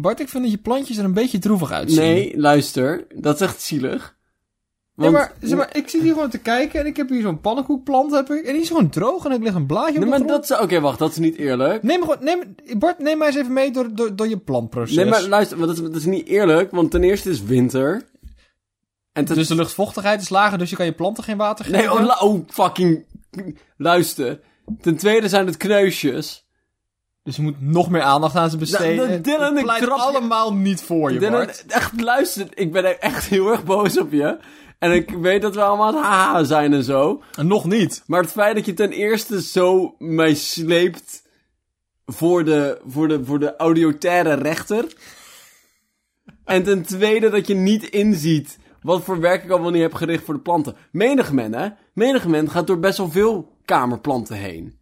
Bart, ik vind dat je plantjes er een beetje droevig uitzien. Nee, luister. Dat is echt zielig. Nee, maar, zeg maar, ik zit hier gewoon te kijken en ik heb hier zo'n pannenkoekplant heb ik, en die is gewoon droog en ik lig een blaadje op Nee, de maar dat is... Oké, wacht. Dat is niet eerlijk. Neem gewoon, neem, Bart, neem mij eens even mee door, door, door je plantproces. Nee, maar luister. want Dat is, dat is niet eerlijk. Want ten eerste is winter. En ten... Dus de luchtvochtigheid is lager, dus je kan je planten geen water geven. Nee, oh, oh, fucking... Luister. Ten tweede zijn het kneusjes. Dus je moet nog meer aandacht aan ze besteden. Nou, Dylan, ik trap allemaal niet voor je, Dylan, Bart. echt, luister. Ik ben echt heel erg boos op je. En ik weet dat we allemaal haha zijn en zo. En nog niet. Maar het feit dat je ten eerste zo mij sleept voor de, voor de, voor de audiotaire rechter. En ten tweede dat je niet inziet wat voor werk ik allemaal niet heb gericht voor de planten. Menig men, hè? Menig men gaat door best wel veel kamerplanten heen.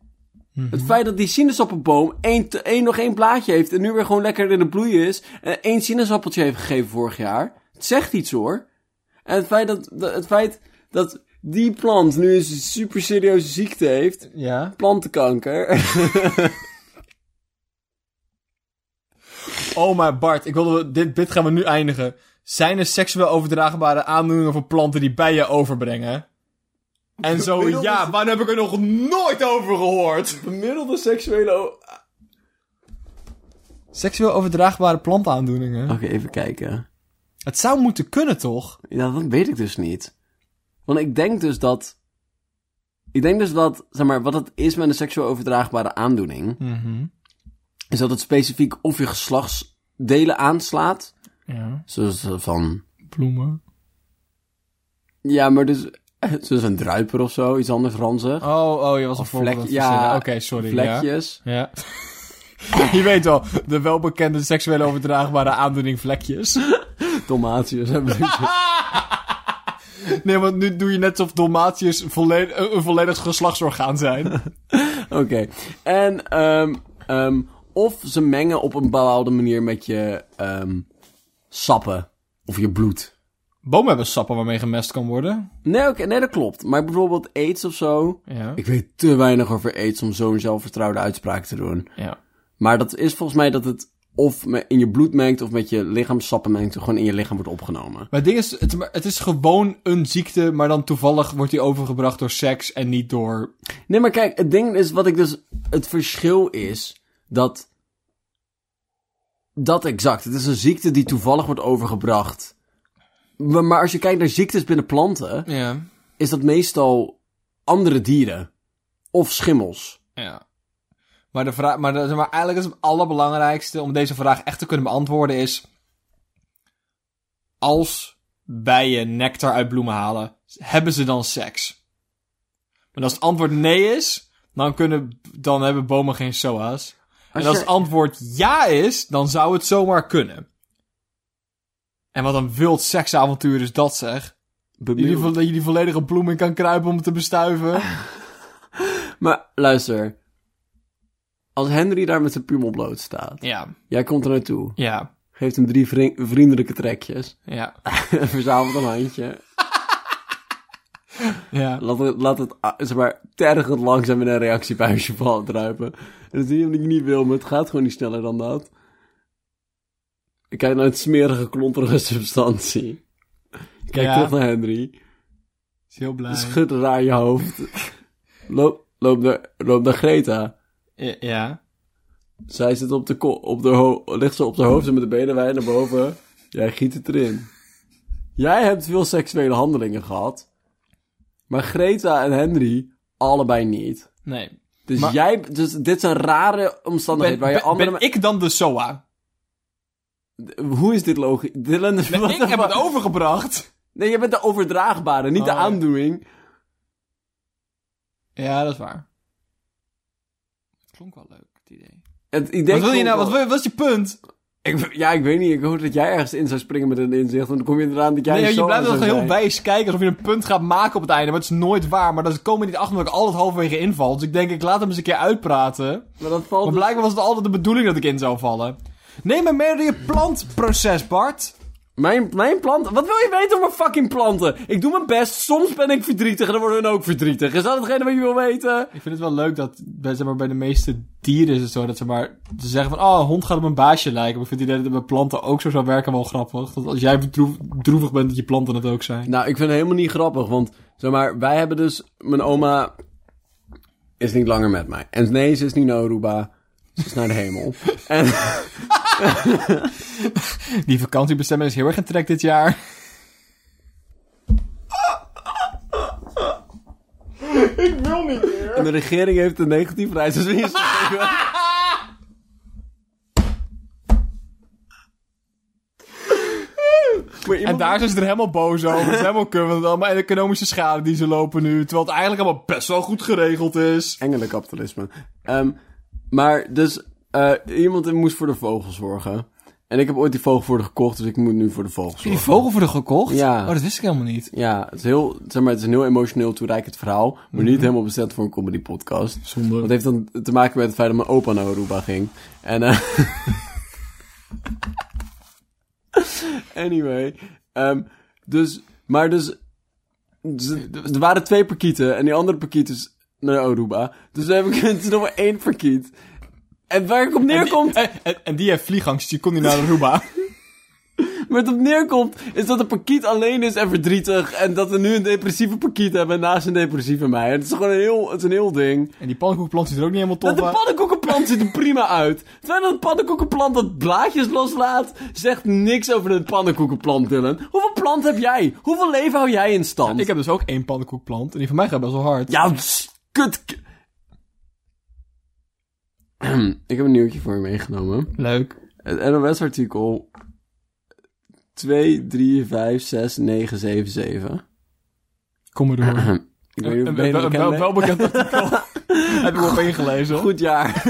Het feit dat die sinaasappelboom één, één, nog één blaadje heeft en nu weer gewoon lekker in de bloei is. En één sinaasappeltje heeft gegeven vorig jaar. Het zegt iets hoor. En het feit dat, dat- het feit dat die plant nu een super serieuze ziekte heeft. Ja. Plantenkanker. Oh, maar Bart, ik wilde, dit, dit gaan we nu eindigen. Zijn er seksueel overdraagbare aandoeningen voor planten die bij je overbrengen? En zo, Gemiddelde- ja, waar heb ik er nog nooit over gehoord? Gemiddelde seksuele... Seksueel overdraagbare plantaandoeningen? Oké, even kijken. Het zou moeten kunnen, toch? Ja, dat weet ik dus niet. Want ik denk dus dat... Ik denk dus dat, zeg maar, wat het is met een seksueel overdraagbare aandoening... Mhm. is dat het specifiek of je geslachtsdelen aanslaat. Ja. Zoals eh, van... Bloemen. Ja, maar dus... Zoals een druiper of zo, iets anders ranzig. Oh, oh, je was een voorbeeld het verzinnen. ja, Oké, sorry. Vlekjes. Ja. ja. je weet wel, de welbekende seksueel overdraagbare aandoening vlekjes. Tomatius hebben ze. Nee, want nu doe je net alsof Dalmatiërs volledig, een volledig geslachtsorgaan zijn. Oké. En, ehm of ze mengen op een bepaalde manier met je ehm sappen. Of je bloed. Bomen hebben sappen waarmee gemest kan worden. Nee, nee, dat klopt. Maar bijvoorbeeld aids of zo. Ja. Ik weet te weinig over aids om zo'n zelfvertrouwde uitspraak te doen. ja. Maar dat is volgens mij dat het of in je bloed mengt of met je lichaamsappen mengt. Of gewoon in je lichaam wordt opgenomen. Maar het ding is, het, het is gewoon een ziekte, maar dan toevallig wordt die overgebracht door seks en niet door... Nee, maar kijk, het ding is wat ik dus. Het verschil is dat. Dat exact. Het is een ziekte die toevallig wordt overgebracht. Maar, als je kijkt naar ziektes binnen planten, Ja. is dat meestal andere dieren. Of schimmels. Ja. Maar, de vraag, maar, de, maar eigenlijk is het allerbelangrijkste om deze vraag echt te kunnen beantwoorden is... Als bijen nectar uit bloemen halen, hebben ze dan seks? En als het antwoord nee is, dan, kunnen, dan hebben bomen geen SOA's. En als het antwoord ja is, dan zou het zomaar kunnen. En wat een wild seksavontuur is dat zeg. Vo- dat je die volledige bloem in kan kruipen om het te bestuiven. Maar luister. Als Henry daar met zijn pummel bloot staat. Ja, Jij komt er naartoe. ja, Geeft hem drie vri- vriendelijke trekjes. ja, en verzamelt een handje. ja. Laat het, laat het ah, zeg maar, tergend langzaam in een reactiebuisje vallen druipen. En dat zie je wat ik niet wil, maar het gaat gewoon niet sneller dan dat. Ik kijk naar het smerige, klonterige substantie. Kijk Ja. terug naar Henry. Is heel blij. Schud raar je hoofd. Loop, loop, naar, loop naar Greta. Ja. Zij zit op de ko op de ligt zo op de hoofd en met de benen wijd naar boven. Jij giet het erin. Jij hebt veel seksuele handelingen gehad. Maar Greta en Henry allebei niet. Nee. Dus Maar- jij, dus dit zijn rare omstandigheden Ben, waar je ben, andere... ben ik dan de SOA? Hoe is dit logisch? Dylan, Nee, what ik heb het overgebracht. Nee, je bent de overdraagbare, niet de Oh. aandoening. Ja, dat is waar. Het klonk wel leuk, het idee. Het idee Wat wil je nou? Wat, wel. wil, wat is je punt? Ik, ja, ik weet niet. Ik hoop dat jij ergens in zou springen met een inzicht. En dan kom je inderdaad dat jij Nee, je blijft nog heel wijs kijken alsof je een punt gaat maken op het einde. Maar het is nooit waar. Maar dan komen niet achter dat ik altijd halverwege inval. Dus ik denk, ik laat hem eens een keer uitpraten. Maar dat valt Maar dus- blijkbaar was het altijd de bedoeling dat ik in zou vallen. Neem me mee door je plantproces, Bart. Mijn, mijn planten? Wat wil je weten over mijn fucking planten? Ik doe mijn best, soms ben ik verdrietig en dan worden hun ook verdrietig. Is dat hetgene wat je wil weten? Ik vind het wel leuk dat bij, zeg maar, bij de meeste dieren is het zo dat ze maar ze zeggen van, oh, een hond gaat op een baasje lijken. Maar ik vind die idee dat het bij planten ook zo zou werken wel grappig. Dat als jij droevig bent, dat je planten het ook zijn. Nou, ik vind het helemaal niet grappig, want zeg maar, wij hebben dus, mijn oma is niet langer met mij. En nee, ze is niet naar Is naar de hemel. en, Die vakantiebestemming is heel erg in trek dit jaar. ik wil niet meer. en de regering heeft een negatief reisdeswinst gegeven. En daar zijn ze er helemaal boos over. Het is helemaal kut, want allemaal economische schade die ze lopen nu. Terwijl het eigenlijk allemaal best wel goed geregeld is. Engelenkapitalisme. Ehm maar dus, eh, iemand moest voor de vogels zorgen. En ik heb ooit die vogelvoerder gekocht, dus ik moet nu voor de vogels Heb je zorgen. die vogel voor de gekocht? Ja. Oh, dat wist ik helemaal niet. Ja, het is, heel, zeg maar, het is een heel emotioneel toereikend verhaal, maar niet helemaal bestemd voor een comedy podcast. Zonde. Dat heeft dan te maken met het feit dat mijn opa naar Aruba ging. En eh anyway, ehm, dus, maar dus, dus, er waren twee parkieten en die andere parkiet is naar Aruba. Dus dan heb ik er nog maar één parkiet. En waar ik op neerkomt, En, en, en die heeft vliegangst, die kon niet naar Aruba. waar het op neerkomt, is dat de parkiet alleen is en verdrietig. En dat we nu een depressieve parkiet hebben naast een depressieve mij. Het is gewoon een heel, het is een heel ding. en die pannenkoekplant ziet er ook niet helemaal tof de uit. pannenkoekenplant ziet er prima uit. Terwijl dat pannenkoekenplant dat blaadjes loslaat, zegt niks over een pannenkoekenplant, Dylan. Hoeveel plant heb jij? Hoeveel leven hou jij in stand? Ik heb dus ook één pannenkoekplant. En die van mij gaat best wel hard. Ja, kut. Ik heb een nieuwtje voor je meegenomen. Leuk. Het NOS-artikel 2356977. Kom maar door. Ik weet niet of je wel, wel, wel bekend artikel. Heb ik op ingelezen. Goed jaar.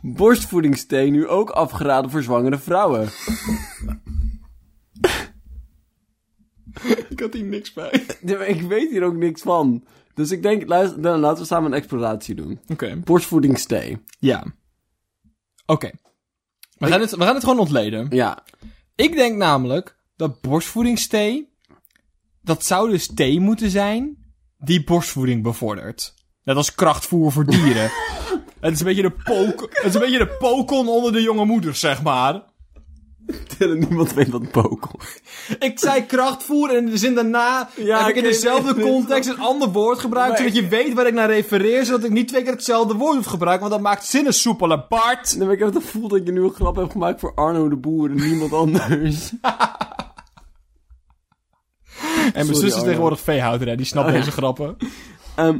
Borstvoedingsthee nu ook afgeraden voor zwangere vrouwen. Ik had hier niks bij. Ik weet hier ook niks van. Dus ik denk, luister, dan laten we samen een exploratie doen. Oké. Borstvoedingsthee. Ja. Oké. We, gaan het, we gaan het gewoon ontleden. Ja. Ik denk namelijk dat borstvoedingsthee... Dat zou dus thee moeten zijn die borstvoeding bevordert. Net als krachtvoer voor dieren. het, is een beetje de het is een beetje de pokon onder de jonge moeders, zeg maar. Niemand weet wat pokel. Ik zei krachtvoer en in de zin daarna Ja, heb ik in dezelfde nee, nee, context een ander woord gebruikt, zodat je weet waar ik naar refereer, zodat ik niet twee keer hetzelfde woord hoef gebruiken, want dat maakt zinnen soepeler, Bart. Nee, maar ik heb het gevoel dat je nu een grap hebt gemaakt voor Arno de Boer en niemand anders. En mijn zus is Arno. tegenwoordig veehouder, die snapt Oh, ja. deze grappen. Ehm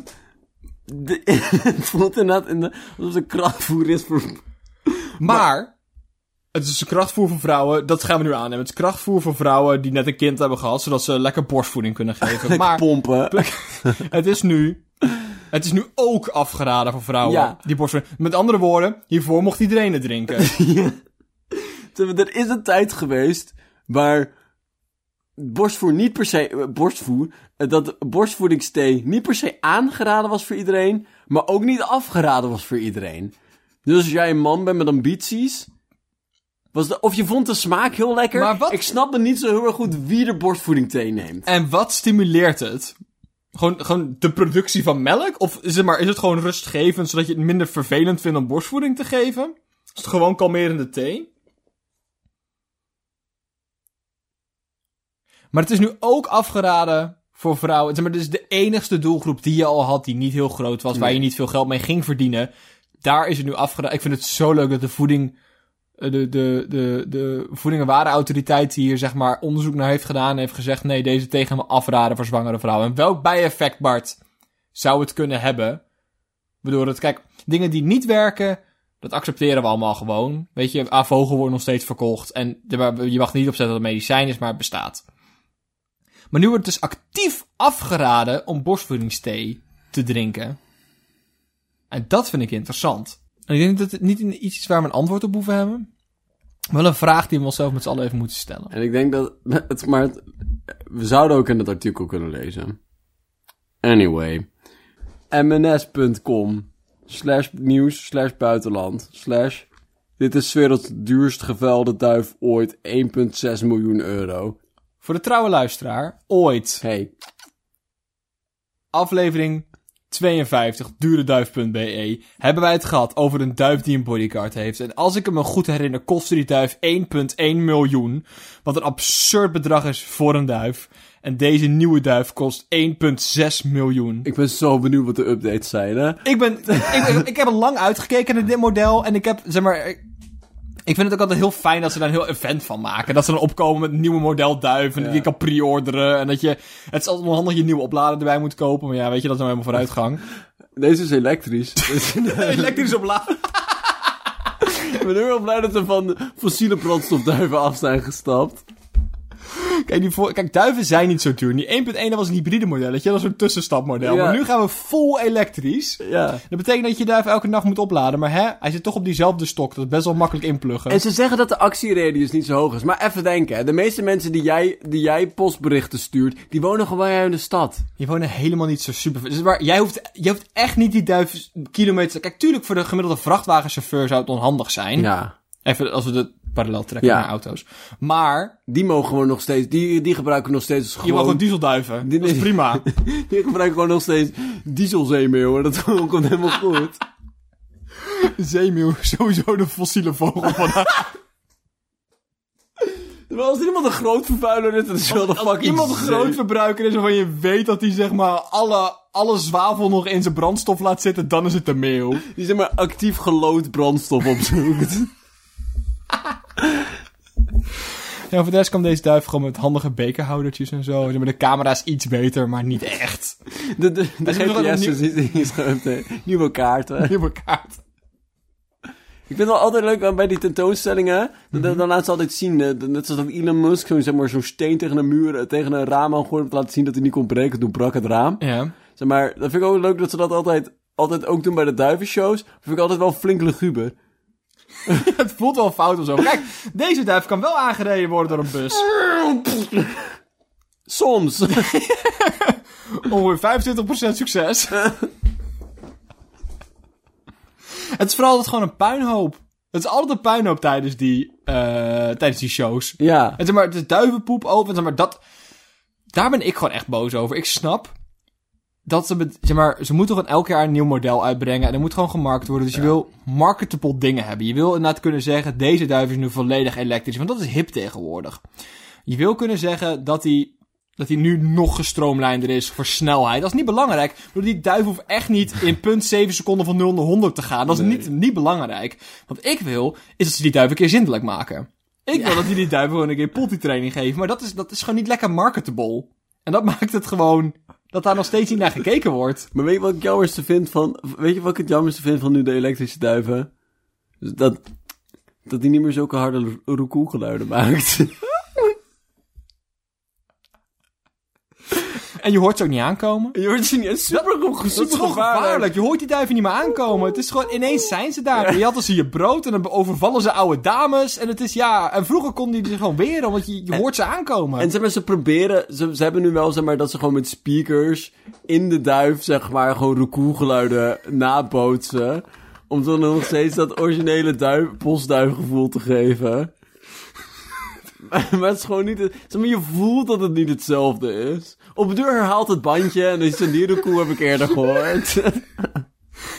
de, het voelt inderdaad in de, alsof het een krachtvoer is voor... Maar, het is een krachtvoer voor vrouwen, dat gaan we nu aannemen. Het is krachtvoer voor vrouwen die net een kind hebben gehad, zodat ze lekker borstvoeding kunnen geven. Maar pompen. het is nu, het is nu ook afgeraden voor vrouwen, Ja. die borstvoeding. Met andere woorden, hiervoor mocht iedereen het drinken. Er is een tijd geweest waar borstvoer niet per se... eh, Borstvoer, eh, dat borstvoedingsthee niet per se aangeraden was voor iedereen, maar ook niet afgeraden was voor iedereen. Dus als jij een man bent met ambities... Was de, of je vond de smaak heel lekker. Maar wat- Ik snapte niet zo heel erg goed wie er borstvoeding thee neemt. En wat stimuleert het? Gewoon, gewoon de productie van melk? Of is het, maar, is het gewoon rustgevend, zodat je het minder vervelend vindt om borstvoeding te geven? Is het gewoon kalmerende thee? Maar het is nu ook afgeraden voor vrouwen. Zeg maar, dit is de enigste doelgroep die je al had, die niet heel groot was, waar je niet veel geld mee ging verdienen. Daar is het nu afgeraden. Ik vind het zo leuk dat de voeding, de, de, de, de voeding- en hier, zeg maar, onderzoek naar heeft gedaan heeft gezegd, nee, deze thee gaan we afraden voor zwangere vrouwen. En welk bijeffect, Bart, zou het kunnen hebben? Waardoor het, kijk, dingen die niet werken, dat accepteren we allemaal gewoon. Weet je, Avogel wordt nog steeds verkocht. En je mag niet opzetten dat het medicijn is, maar het bestaat. Maar nu wordt het dus actief afgeraden om borstvoedingsthee te drinken. En dat vind ik interessant. En ik denk dat het niet iets is waar we een antwoord op hoeven hebben. Wel een vraag die we onszelf met z'n allen even moeten stellen. En ik denk dat... Het, maar het- we zouden ook in het artikel kunnen lezen. Anyway. mns.com slash nieuws slash buitenland slash Dit is werelds duurst gevelde duif ooit. 1,6 miljoen euro. Voor de trouwe luisteraar, ooit. Hey, Aflevering 52, dureduif.be, hebben wij het gehad over een duif die een bodyguard heeft. En als ik me goed herinner, kostte die duif 1,1 miljoen. Wat een absurd bedrag is voor een duif. En deze nieuwe duif kost 1,6 miljoen. ik ben zo benieuwd wat de updates zijn, hè? Ik ben, ik, ik heb er lang uitgekeken naar dit model. En ik heb, zeg maar, ik, vind het ook altijd heel fijn dat ze daar een heel event van maken. Dat ze dan opkomen met een nieuwe model duif. En dat Ja. je kan pre-orderen. En dat je, het is altijd wel handig dat je een nieuwe oplader erbij moet kopen. Maar ja, weet je, dat is nou helemaal vooruitgang. Deze is elektrisch. Elektrisch oplader. ik ben heel blij dat we van fossiele brandstofduiven af zijn gestapt. Kijk, die voor, kijk, duiven zijn niet zo duur. Die 1.1 dat was een hybride modelletje. Dat was een tussenstapmodel. Ja. Maar nu gaan we full elektrisch. Ja. Dat betekent dat je duif elke nacht moet opladen. Maar hè, hij zit toch op diezelfde stok. Dat is best wel makkelijk inpluggen. En ze zeggen dat de actieradius niet zo hoog is. Maar even denken, hè. de meeste mensen die jij, die jij postberichten stuurt, die wonen gewoon in de stad. Je woont helemaal niet zo super. Dus waar, jij, hoeft, jij hoeft echt niet die duif kilometers. Kijk, tuurlijk voor de gemiddelde vrachtwagenchauffeur zou het onhandig zijn. Ja. Even als we de parallel trekken Ja. naar auto's. Maar Die mogen gewoon nog steeds, die, die gebruiken nog steeds je mag gewoon, gewoon dieselduiven. Die- Dat is prima. die gebruiken gewoon nog steeds dieselzeemeeuwen. Dat komt helemaal goed. Zeemeeuw, sowieso de fossiele vogel van Terwijl als iemand een groot vervuiler is, dat is wel de Als fucking iemand een groot verbruiker is waarvan je weet dat hij zeg maar alle, alle zwavel nog in zijn brandstof laat zitten, dan is het de meeuw. Die zeg maar actief gelood brandstof opzoekt. Ja, voor de rest kwam deze duif gewoon met handige bekerhoudertjes en zo. Maar, de camera is iets beter, maar niet echt. De, de, de GPS nieuw- is geüpdate. Nieuwe kaarten. Nieuwe kaart. Ik vind het wel altijd leuk bij die tentoonstellingen. Dan, Mhm. dan laten ze altijd zien, eh, net zoals dat Elon Musk zo'n zeg maar, zo'n steen tegen een muur, eh, tegen een raam aan gooit om te laten zien dat hij niet kon breken. Toen brak het raam. Ja. Zeg maar, dat vind ik ook leuk dat ze dat altijd, altijd ook doen bij de duivenshows. Dat vind ik altijd wel flink luguber. Het voelt wel fout of zo. Kijk, deze duif kan wel aangereden worden door een bus. Soms. Ongeveer 25% succes. het is vooral altijd gewoon een puinhoop. Het is altijd een puinhoop tijdens die, eh, tijdens die shows. ja. En zeg maar, het is duivenpoep open. Zeg maar, dat, daar ben ik gewoon echt boos over. Ik snap dat ze, zeg maar, ze moeten gewoon elk jaar een nieuw model uitbrengen. En er moet gewoon gemarket worden. Dus je wil marketable dingen hebben. Je wil inderdaad kunnen zeggen, deze duif is nu volledig elektrisch. Want dat is hip tegenwoordig. Je wil kunnen zeggen dat hij dat hij nu nog gestroomlijnder is voor snelheid. Dat is niet belangrijk. Bedoel, Die duif hoeft echt niet in 0,7 seconden van 0 naar 100 te gaan. Dat is Nee. niet, niet belangrijk. Wat ik wil, is dat ze die duif een keer zindelijk maken. Ik wil dat die die duif gewoon een keer potty-training geven. Maar dat is, dat is gewoon niet lekker marketable. En dat maakt het gewoon dat daar nog steeds niet naar gekeken wordt. Maar weet je wat ik jammerste vind van... Weet je wat ik het jammerste vind van nu de elektrische duiven? Dat... Dat die niet meer zulke harde roekoe geluiden maakt. En je hoort ze ook niet aankomen. Je hoort ze niet. Super, Dat is gewoon gevaarlijk. Je hoort die duiven niet meer aankomen. Het is gewoon, ineens zijn ze daar. Je had dus je brood en dan overvallen ze oude dames. En het is, ja... En vroeger konden die er gewoon weer, want je, je hoort ze aankomen. En maar, ze proberen, ze, ze hebben nu wel zeg maar dat ze gewoon met speakers in de duif zeg maar gewoon roekoe-geluiden nabootsen. Om dan nog steeds dat originele duif, postduifgevoel te geven. maar, het is gewoon niet, het- zeg maar, je voelt dat het niet hetzelfde is. Op de deur herhaalt het bandje en dan is een die roekoe heb ik eerder gehoord.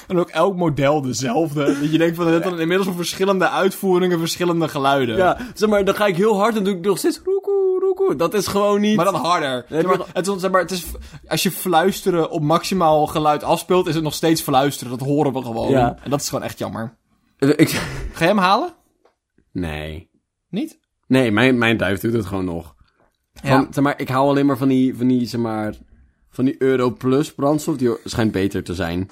En ook elk model dezelfde. Dat je denkt van, het dan inmiddels verschillende uitvoeringen, verschillende geluiden. ja, zeg maar, dan ga ik heel hard en doe ik nog steeds roekoe, roekoe. Dat is gewoon niet... Maar dan harder. Zeg maar, het, is, zeg maar, het is, als je fluisteren op maximaal geluid afspeelt, is het nog steeds fluisteren. Dat horen we gewoon. Ja. En dat is gewoon echt jammer. Ik, Ga je hem halen? nee. Niet? Nee, mijn, mijn duif doet het gewoon nog. Van, zeg maar, ik hou alleen maar van die, van die, zeg maar, van die Euro Plus brandstof. Die schijnt beter te zijn.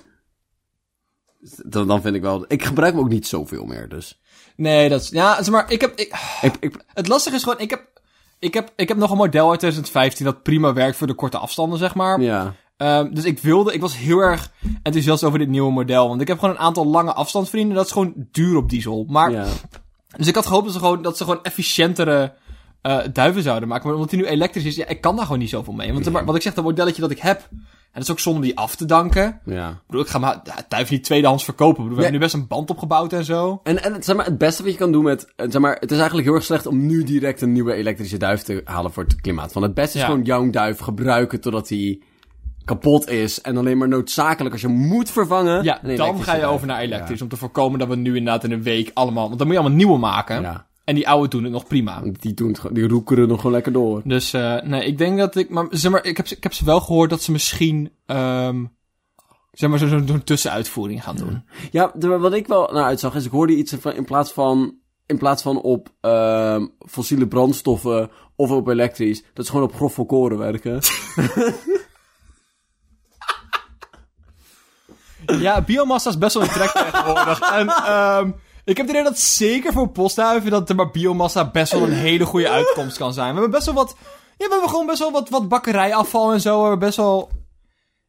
Dan, dan vind ik wel... Ik gebruik hem ook niet zoveel meer, dus... Nee, dat is... Ja, zeg maar, ik heb... Ik, Ik, ik, het lastige is gewoon, ik heb... Ik heb, ik heb nog een model uit 2015 dat prima werkt voor de korte afstanden, zeg maar. ja. Ehm, dus ik wilde, ik was heel erg enthousiast over dit nieuwe model. Want ik heb gewoon een aantal lange afstandsvrienden. Dat is gewoon duur op diesel. Maar, ja. dus ik had gehoopt dat ze gewoon, dat ze gewoon efficiëntere eh, duiven zouden maken. Maar omdat hij nu elektrisch is, ja, ik kan daar gewoon niet zoveel mee. Want maar, wat ik zeg, dat modelletje dat ik heb, En het is ook zonde om die af te danken. Ja. Ik bedoel, ik ga maar ja, duif niet tweedehands verkopen. Ik bedoel, we Nee. hebben nu best een band opgebouwd en zo. En, en het, zeg maar, het beste wat je kan doen met... eh, Zeg maar, het is eigenlijk heel erg slecht om nu direct een nieuwe elektrische duif te halen voor het klimaat. Want het beste is Ja. gewoon jouw duif gebruiken totdat hij kapot is. En alleen maar noodzakelijk als je moet vervangen. Ja, dan ga je duif. over naar elektrisch. Om te voorkomen dat we nu inderdaad in een week allemaal... Want dan moet je allemaal nieuwe maken. Ja. En die oude doen het nog prima. Die, doen het, die roekeren nog gewoon lekker door. Dus eh, nee, ik denk dat ik... Maar, zeg maar ik, heb, ze- ik heb ze wel gehoord dat ze misschien... ehm zeg maar zo'n zo, tussenuitvoering gaan doen. Ja, de- wat ik wel naar uitzag is, ik hoorde iets van in plaats van, in plaats van op ehm, fossiele brandstoffen of op elektrisch, dat ze gewoon op grof werken. Ja, biomassa is best wel een trek tegenwoordig. En ehm ik heb het idee dat zeker voor postduiven dat er maar biomassa best wel een hele goede uitkomst kan zijn. We hebben best wel wat... Ja, we hebben gewoon best wel wat, wat bakkerijafval en zo. We hebben best wel...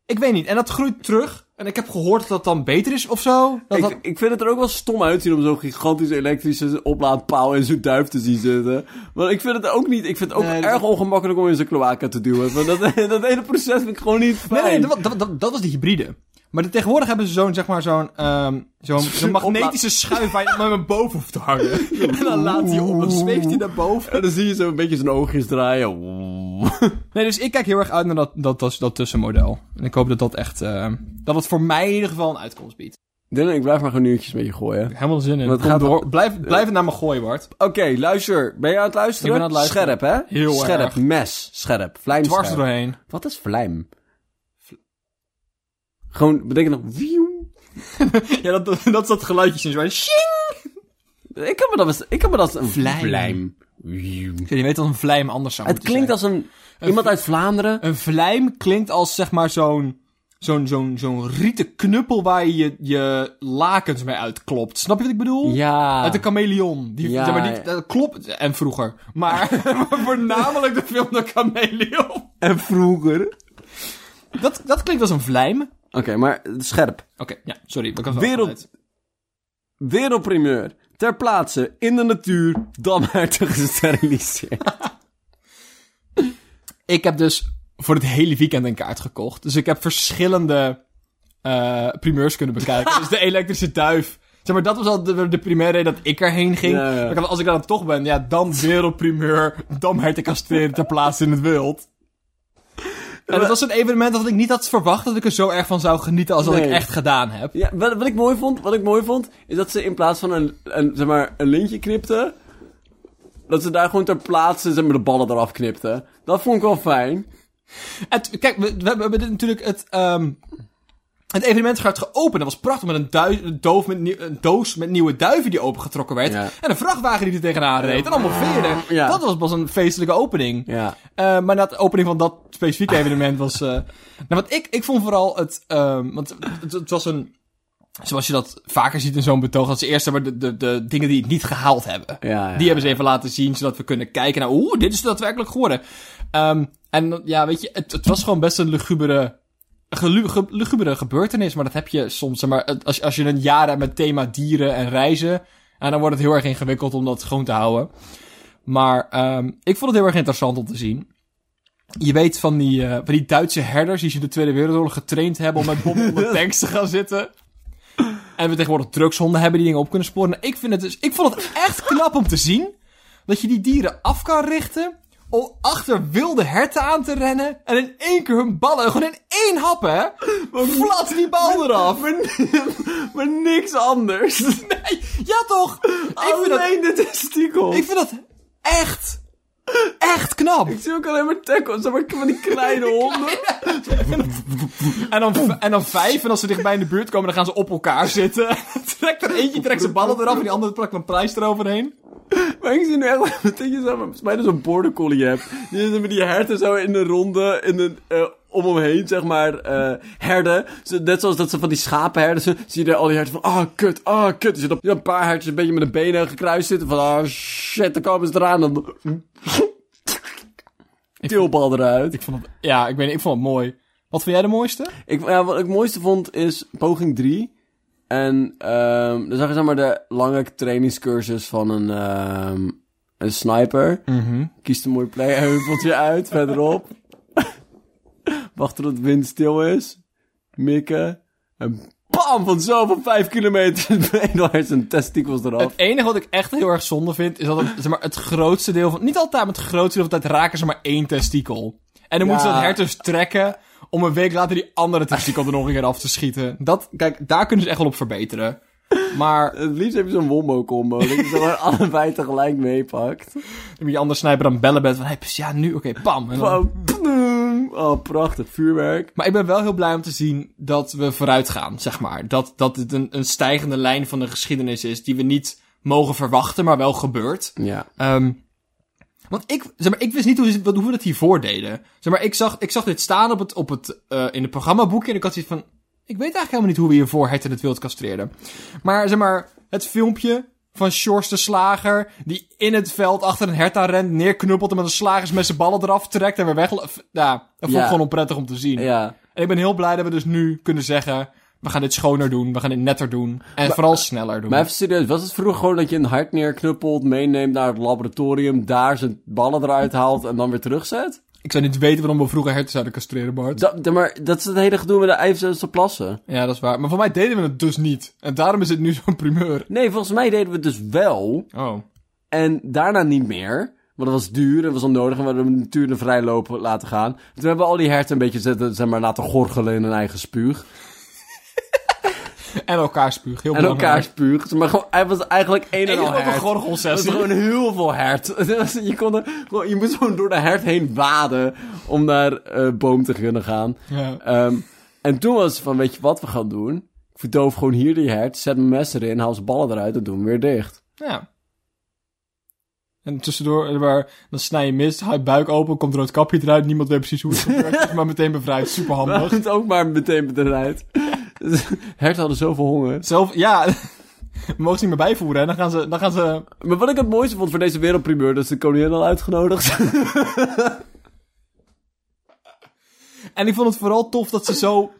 Ik weet niet. En dat groeit terug. En ik heb gehoord dat dat dan beter is of zo. Dat dat... ik, ik vind het er ook wel stom uitzien om zo'n gigantische elektrische oplaadpaal in zo'n duif te zien zitten. Maar ik vind het ook niet, ik vind het ook Nee, dat- erg ongemakkelijk om in zijn kloaken te duwen. Want dat, dat hele proces vind ik gewoon niet Nee, fijn. nee, dat, dat, dat, dat was die hybride. Maar de, tegenwoordig hebben ze zo'n, zeg maar, zo'n, ehm zo'n, magnetische schuif waar je naar boven hoeft te hangen. En dan laat hij op, dan zweeft hij naar boven. En dan zie je zo een beetje zijn oogjes draaien. Nee, dus ik kijk heel erg uit naar dat, dat, dat, dat tussenmodel. En ik hoop dat dat echt, eh, dat het voor mij in ieder geval een uitkomst biedt. Dylan, ik blijf maar gewoon nieuwtjes met je gooien. Helemaal zin in. Want het Kom gaat- door. Blijf, blijf het naar me gooien, Bart. Oké, luister. Ben je aan het luisteren? Ik ben aan het luisteren. Scherp, hè? Heel Scherp, erg. mes, scherp, vlijmscherp. Dwars er doorheen. Wat is vlijm? Gewoon, betekent nog... Ja, dat, dat, dat is dat geluidje in zo. Shing! Ik kan me dat... Ik kan me dat... Een Vlijm. vlijm. Je weet dat een vlijm anders zou Het klinkt zijn. als een... Iemand uit Vlaanderen. Een vlijm klinkt als, zeg maar, zo'n... Zo'n zo'n zo'n rieten knuppel waar je je, je lakens mee uitklopt. Snap je wat ik bedoel? Ja. Uit de chameleon. Die, Ja, zeg maar, die, dat klopt. En vroeger. Maar, maar voornamelijk de film De Chameleon. En vroeger. Dat, dat klinkt als een vlijm. Oké, maar scherp. Oké, ja, sorry. Ik was Wereld-. Wereldprimeur. Ter plaatse, in de natuur, damhertig gesteriliseerd. Ik heb dus voor het hele weekend een kaart gekocht. Dus ik heb verschillende eh primeurs kunnen bekijken. dus de elektrische duif. Zeg maar, dat was al de, de primaire reden dat ik erheen ging. Ja, ja. Maar ik dacht, als ik dan toch ben, ja, dan wereldprimeur. Damherten castreren ter plaatse in het wild. En dat was een evenement dat ik niet had verwacht dat ik er zo erg van zou genieten als dat ik echt gedaan heb. Ja, wat, wat ik mooi vond, wat ik mooi vond, is dat ze in plaats van een, een, zeg maar, een lintje knipten, dat ze daar gewoon ter plaatse, zeg maar, de ballen eraf knipten. Dat vond ik wel fijn. En kijk, we, we hebben dit natuurlijk het, ehm het evenement gaat geopend. Dat was prachtig met een, doof met een doos met nieuwe duiven die opengetrokken werd. Ja. En een vrachtwagen die er tegenaan reed. En allemaal veren. Ja. Dat was pas een feestelijke opening. Ja. Eh, maar na de opening van dat specifieke evenement was... eh nou, wat ik, ik vond vooral het... ehm want het, het was een... Zoals je dat vaker ziet in zo'n betoog. Dat ze eerst maar de, de, de dingen die het niet gehaald hebben. Ja, ja. Die hebben ze even laten zien, zodat we kunnen kijken naar... Oeh, dit is daadwerkelijk geworden. Ehm, en ja, weet je, het, het was gewoon best een lugubere... lugubere gebeurtenis, maar dat heb je soms. zeg Maar als, als je een jaar hebt met thema dieren en reizen, en dan wordt het heel erg ingewikkeld om dat gewoon te houden. Maar ehm, ik vond het heel erg interessant om te zien. Je weet van die, eh, van die Duitse herders die ze in de Tweede Wereldoorlog getraind hebben om met bommen onder tanks te gaan zitten. En we tegenwoordig drugshonden hebben die dingen op kunnen sporen. Nou, ik, vind het dus, ik vond het echt knap om te zien dat je die dieren af kan richten om achter wilde herten aan te rennen en in één keer hun ballen, gewoon in één hap hè, flat die bal eraf. Maar niks anders. Nee, ja toch? Ik vind dat, Alleen de testikels. ik vind dat echt, echt knap. Ik zie ook alleen maar tackles, maar van die kleine honden. En dan, en dan vijf, en als ze dichtbij in de buurt komen, dan gaan ze op elkaar zitten. trekt er eentje, trekt zijn ballen eraf en die andere plakt een prijs eroverheen. Maar ik zie nu echt dat je zo, mij dus border collie hebt. Die zitten met die herten zo in de ronde, in de, eh, om hem heen, zeg maar, eh, herden. Net zoals dat ze van die schapenherden, zo, zie je daar al die herten van, ah, kut, ah, kut. Er zitten een paar hertjes een beetje met de benen gekruist zitten, van, ah, shit, dan komen ze eraan. Dan... Keelbal eruit. Ik vond het, ja, ik weet niet, ik vond het mooi. Wat vond jij de mooiste? Ik, ja, wat ik het mooiste vond is poging 3. En ehm dan zag je zeg maar de lange trainingscursus van een, ehm een sniper. Mhm. Kiest een mooi play heuveltje uit, verderop. wachten tot de wind stil is, mikken, en bam, van zo van vijf kilometer beneden zijn testikels eraf. Het enige wat ik echt heel erg zonde vind, is dat het, zeg maar, het grootste deel van... Niet altijd, maar het grootste deel van de tijd raken ze maar één testikel. En dan Ja. moeten ze dat hert dus trekken om een week later die andere testikel er nog een keer af te schieten. Dat, kijk, daar kunnen ze echt wel op verbeteren. Maar Het liefst heb je zo'n wombo-combo, dat je ze allebei tegelijk meepakt. dan moet je andere sniper dan bellen bent van, hey, ja, nu, oké, pam. En dan- oh, prachtig, vuurwerk. Maar ik ben wel heel blij om te zien dat we vooruit gaan, zeg maar. Dat, dat het een, een stijgende lijn van de geschiedenis is die we niet mogen verwachten, maar wel gebeurt. Ja. Ehm want ik, zeg maar, ik wist niet hoe, hoe we dat hiervoor deden. Zeg maar, ik zag, ik zag dit staan op het, op het, eh, in het programmaboekje en ik had zoiets van... Ik weet eigenlijk helemaal niet hoe we hiervoor het in het wild castreerden. Maar zeg maar, het filmpje van Sjors de Slager... die in het veld achter een hert aan rent, neerknuppelt... en met een slagersmes zijn ballen eraf trekt en weer weg... Ja, dat vond ik Ja. gewoon onprettig om te zien. Ja. En ik ben heel blij dat we dus nu kunnen zeggen... we gaan dit schoner doen, we gaan dit netter doen... en vooral sneller doen. Maar even serieus, was het vroeger gewoon dat je een hart neerknuppelt, meeneemt naar het laboratorium, daar zijn ballen eruit haalt en dan weer terugzet? Ik zou niet weten waarom we vroeger herten zouden castreren, Bart. Dat, dat- maar dat is het hele gedoe met de IJsselste plassen. Ja, dat is waar. Maar voor mij deden we het dus niet. En daarom is het nu zo'n primeur. Nee, volgens mij deden we het dus wel. Oh. En daarna niet meer. Want dat was duur en was onnodig. En we hadden de natuur vrij lopen laten gaan. Toen hebben we al die herten een beetje zetten, zeg maar, laten gorgelen in hun eigen spuug. En elkaar spuug. Heel En elkaar spuug. Maar gewoon, hij was eigenlijk een en al hert. Dat was gewoon heel veel hert. Was- je, kon er, gewoon, je moest gewoon door de hert heen waden om naar eh boom te kunnen gaan. Ja. Ehm, en toen was het van, weet je wat we gaan doen? Ik verdoof gewoon hier die hert, zet mijn mes erin, haal zijn ballen eruit en doe hem weer dicht. ja. En tussendoor, eh, waar, dan snij je mis, haal je buik open, komt er het kapje eruit. Niemand weet precies hoe het gebeurt. maar meteen bevrijd. Super We handig. hadden het ook maar meteen eruit. Herten hadden zoveel honger. Zelf, ja. Mogen ze niet meer bijvoeren. En dan gaan ze, dan gaan ze... Maar wat ik het mooiste vond voor deze wereldprimeur, dat is de koningin al uitgenodigd. En ik vond het vooral tof dat ze zo...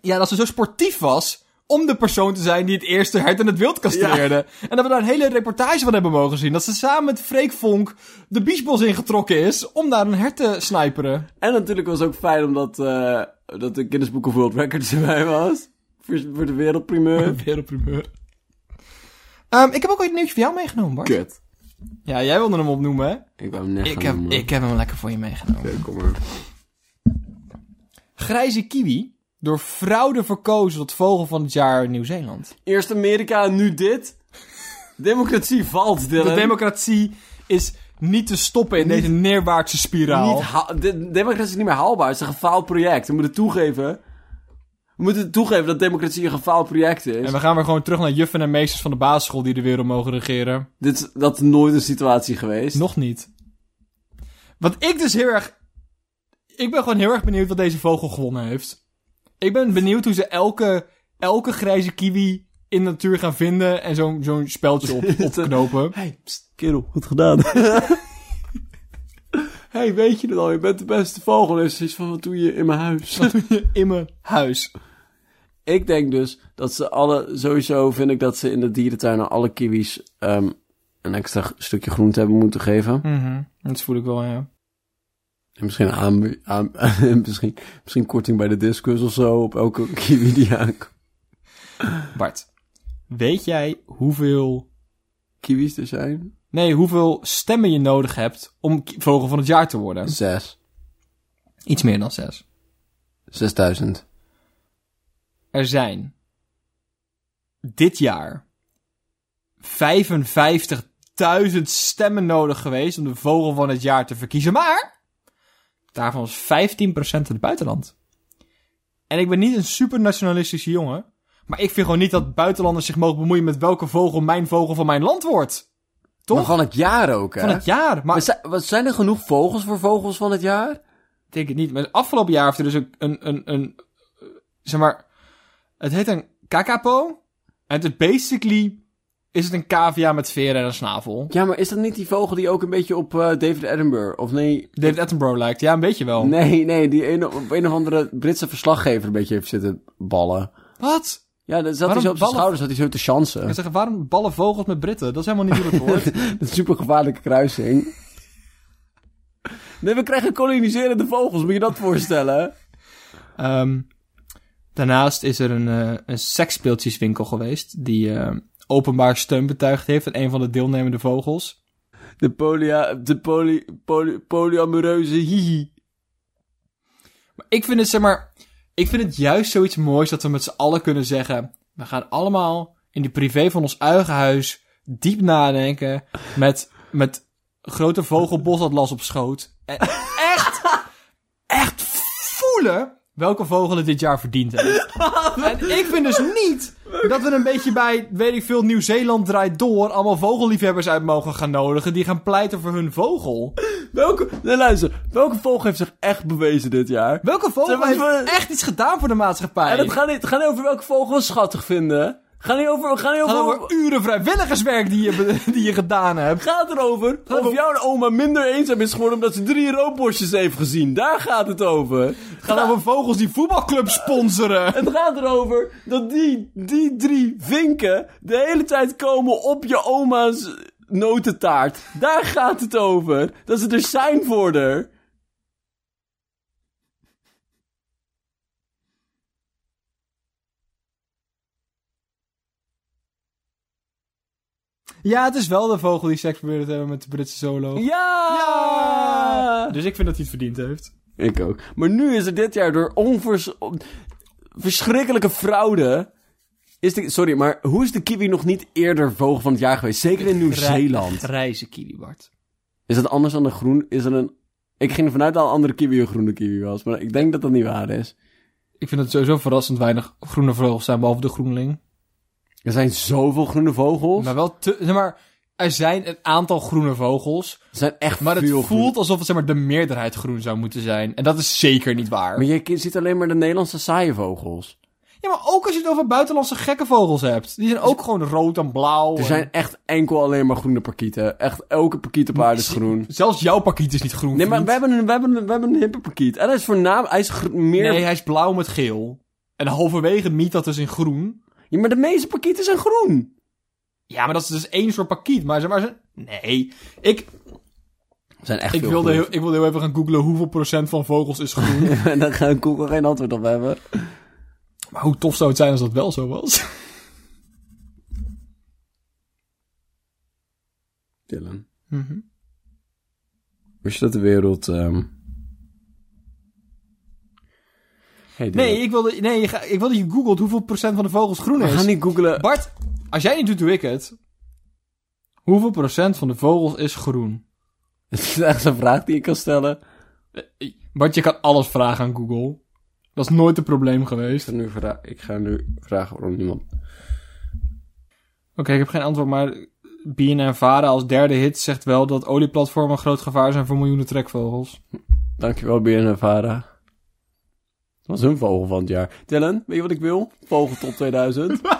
Ja, dat ze zo sportief was om de persoon te zijn die het eerste hert in het wild castreerde. En dat we daar een hele reportage van hebben mogen zien. Dat ze samen met Freek Vonk de biesbos ingetrokken is om daar een hert te sniperen. en natuurlijk was het ook fijn omdat eh, dat de Guinness Book of World Records erbij was. Voor, voor de wereldprimeur. Wereldprimeur. Ehm, ik heb ook ooit een nieuwtje voor jou meegenomen, Bart. Kut. Ja, jij wilde hem opnoemen, hè? Ik wou hem net Ik heb, noemen. ik heb hem lekker voor je meegenomen. Oké, kom maar. Grijze kiwi, door fraude verkozen tot vogel van het jaar Nieuw-Zeeland. Eerst Amerika en nu dit. Democratie valt, Dylan. De democratie is niet te stoppen in deze neerwaartse spiraal. Niet de, democratie is niet meer haalbaar. Het is een gefaald project. We moeten toegeven. We moeten toegeven dat democratie een gefaald project is. En we gaan weer gewoon terug naar juffen en meesters van de basisschool die de wereld mogen regeren. Dit is, dat is nooit een situatie geweest. Nog niet. Wat ik dus heel erg... Ik ben gewoon heel erg benieuwd wat deze vogel gewonnen heeft. Ik ben benieuwd hoe ze elke, elke grijze kiwi in de natuur gaan vinden en zo'n zo'n speldje op, opknopen. Hey, pst, kerel, goed gedaan. hey, weet je het al? Je bent de beste vogel. Dus is van, wat doe je in mijn huis? in mijn huis. ik denk dus dat ze alle... Sowieso vind ik dat ze in de dierentuin alle kiwis... ehm, een extra stukje groente hebben moeten geven. Mhm, Dat voel ik wel, ja. En misschien, aan, aan, misschien, misschien korting bij de discus of zo op elke kiwi die aankomt. Bart, weet jij hoeveel... Kiwis er zijn? Nee, hoeveel stemmen je nodig hebt om vogel van het jaar te worden? Zes. Iets meer dan zes. Zesduizend. Er zijn dit jaar 55.000 stemmen nodig geweest om de vogel van het jaar te verkiezen. Maar daarvan was 15% in het buitenland. En ik ben niet een super nationalistische jongen. Maar ik vind gewoon niet dat buitenlanders zich mogen bemoeien met welke vogel mijn vogel van mijn land wordt. Toch? Maar van het jaar ook, hè? Van het jaar. Maar Maar zijn, wat, zijn er genoeg vogels voor vogels van het jaar? Ik denk het niet. Maar het afgelopen jaar heeft er dus een, een, een, een eh, zeg maar, het heet een kakapo. En het is basically, is het een cavia met veren en een snavel. Ja, maar is dat niet die vogel die ook een beetje op eh, David Attenborough? Of nee... David Attenborough lijkt. Ja, een beetje wel. Nee, nee, die een, op een of andere Britse verslaggever een beetje heeft zitten ballen. Wat? Ja, dan zat Waarom hij zo op zijn ballen? schouders, zat hij zo te chansen. Ik zeg, waarom ballen vogels met Britten? Dat is helemaal niet hoe het hoort. Dat is een super gevaarlijke kruising. Nee, we krijgen koloniserende vogels, moet je dat voorstellen? Ehm, daarnaast is er een, eh, een seksspeeltjeswinkel geweest die eh, openbaar steun betuigd heeft aan een van de deelnemende vogels. De, polia, de poly, poly, polyamoreuze hihi. Maar ik vind het, zeg maar, ik vind het juist zoiets moois dat we met z'n allen kunnen zeggen, we gaan allemaal in de privé van ons eigen huis diep nadenken met, met grote vogelbosatlas op schoot. En echt, echt voelen welke vogel het dit jaar verdiend heeft. en ik vind dus niet dat we een beetje bij, weet ik veel, Nieuw-Zeeland draait door... allemaal vogelliefhebbers uit mogen gaan nodigen... die gaan pleiten voor hun vogel. Welke, nee, luister, welke vogel heeft zich echt bewezen dit jaar? Welke vogel heeft echt iets gedaan voor de maatschappij? En het gaat niet, het gaat niet over welke vogel we schattig vinden. Ga niet over, ga niet over, gaat over uren vrijwilligerswerk die je, die je gedaan hebt. gaat erover of jouw oma minder eenzaam is geworden omdat ze drie roodborstjes heeft gezien. Daar gaat het over. Het gaat over vogels die voetbalclubs sponsoren. Het gaat erover dat die, die drie vinken de hele tijd komen op je oma's notentaart. Daar gaat het over. Dat ze er zijn voor haar. Ja, het is wel de vogel die seks probeerde te hebben met de Britse solo. Ja! Dus ik vind dat hij het verdiend heeft. Ik ook. Maar nu is er dit jaar door onvers... verschrikkelijke fraude... Is de, sorry, maar hoe is de kiwi nog niet eerder vogel van het jaar geweest? Zeker in Nieuw-Zeeland. Grijze kiwi, Bart. Is dat anders dan de groen? Is er een... Ik ging ervan uit dat een andere kiwi een groene kiwi was. Maar ik denk dat dat niet waar is. Ik vind het sowieso verrassend weinig groene vogels zijn, behalve de groenling. Er zijn zoveel groene vogels. Maar wel te... Zeg maar, er zijn een aantal groene vogels. Er zijn echt Maar het voelt groen- alsof het zeg maar, de meerderheid groen zou moeten zijn. En dat is zeker niet waar. Maar je ziet alleen maar de Nederlandse saaie vogels. Ja, maar ook als je het over buitenlandse gekke vogels hebt. Die zijn ook gewoon rood en blauw. Er en- zijn echt enkel alleen maar groene parkieten. Echt elke parkiet op aarde is groen. Zelfs jouw pakiet is niet groen. Nee, maar we hebben een, we hebben een, we hebben een hippe parkiet. En hij is voornaam... Hij is meer... Nee, hij is blauw met geel. En halverwege miet dat dus in groen. Ja, maar de meeste parkieten zijn groen. Ja, maar dat is dus één soort pakiet. Maar zeg maar... ze- Nee. Ik, zijn echt ik, veel wilde heel, ik wilde heel even gaan googlen hoeveel procent van vogels is groen. en dan gaan Google geen antwoord op hebben. maar hoe tof zou het zijn als dat wel zo was? Dylan. Mhm. Wist je dat de wereld... ehm Nee, ik wilde, nee je ga- ik wilde dat je googelt hoeveel procent van de vogels groen We is. gaan niet googlen. Bart, als jij niet doet, doe ik het. Hoeveel procent van de vogels is groen? Het is echt een vraag die ik kan stellen. Eh, Bart, je kan alles vragen aan Google. Dat is nooit een probleem Ik geweest. ga nu, vra ik ga nu vragen waarom niemand... Oké, ik heb geen antwoord, maar BNN Vara als derde hit zegt wel dat olieplatformen een groot gevaar zijn voor miljoenen trekvogels. Dankjewel, BNN Vara. Dat was hun vogel van het jaar. Dylan, weet je wat ik wil? Vogel top 2000.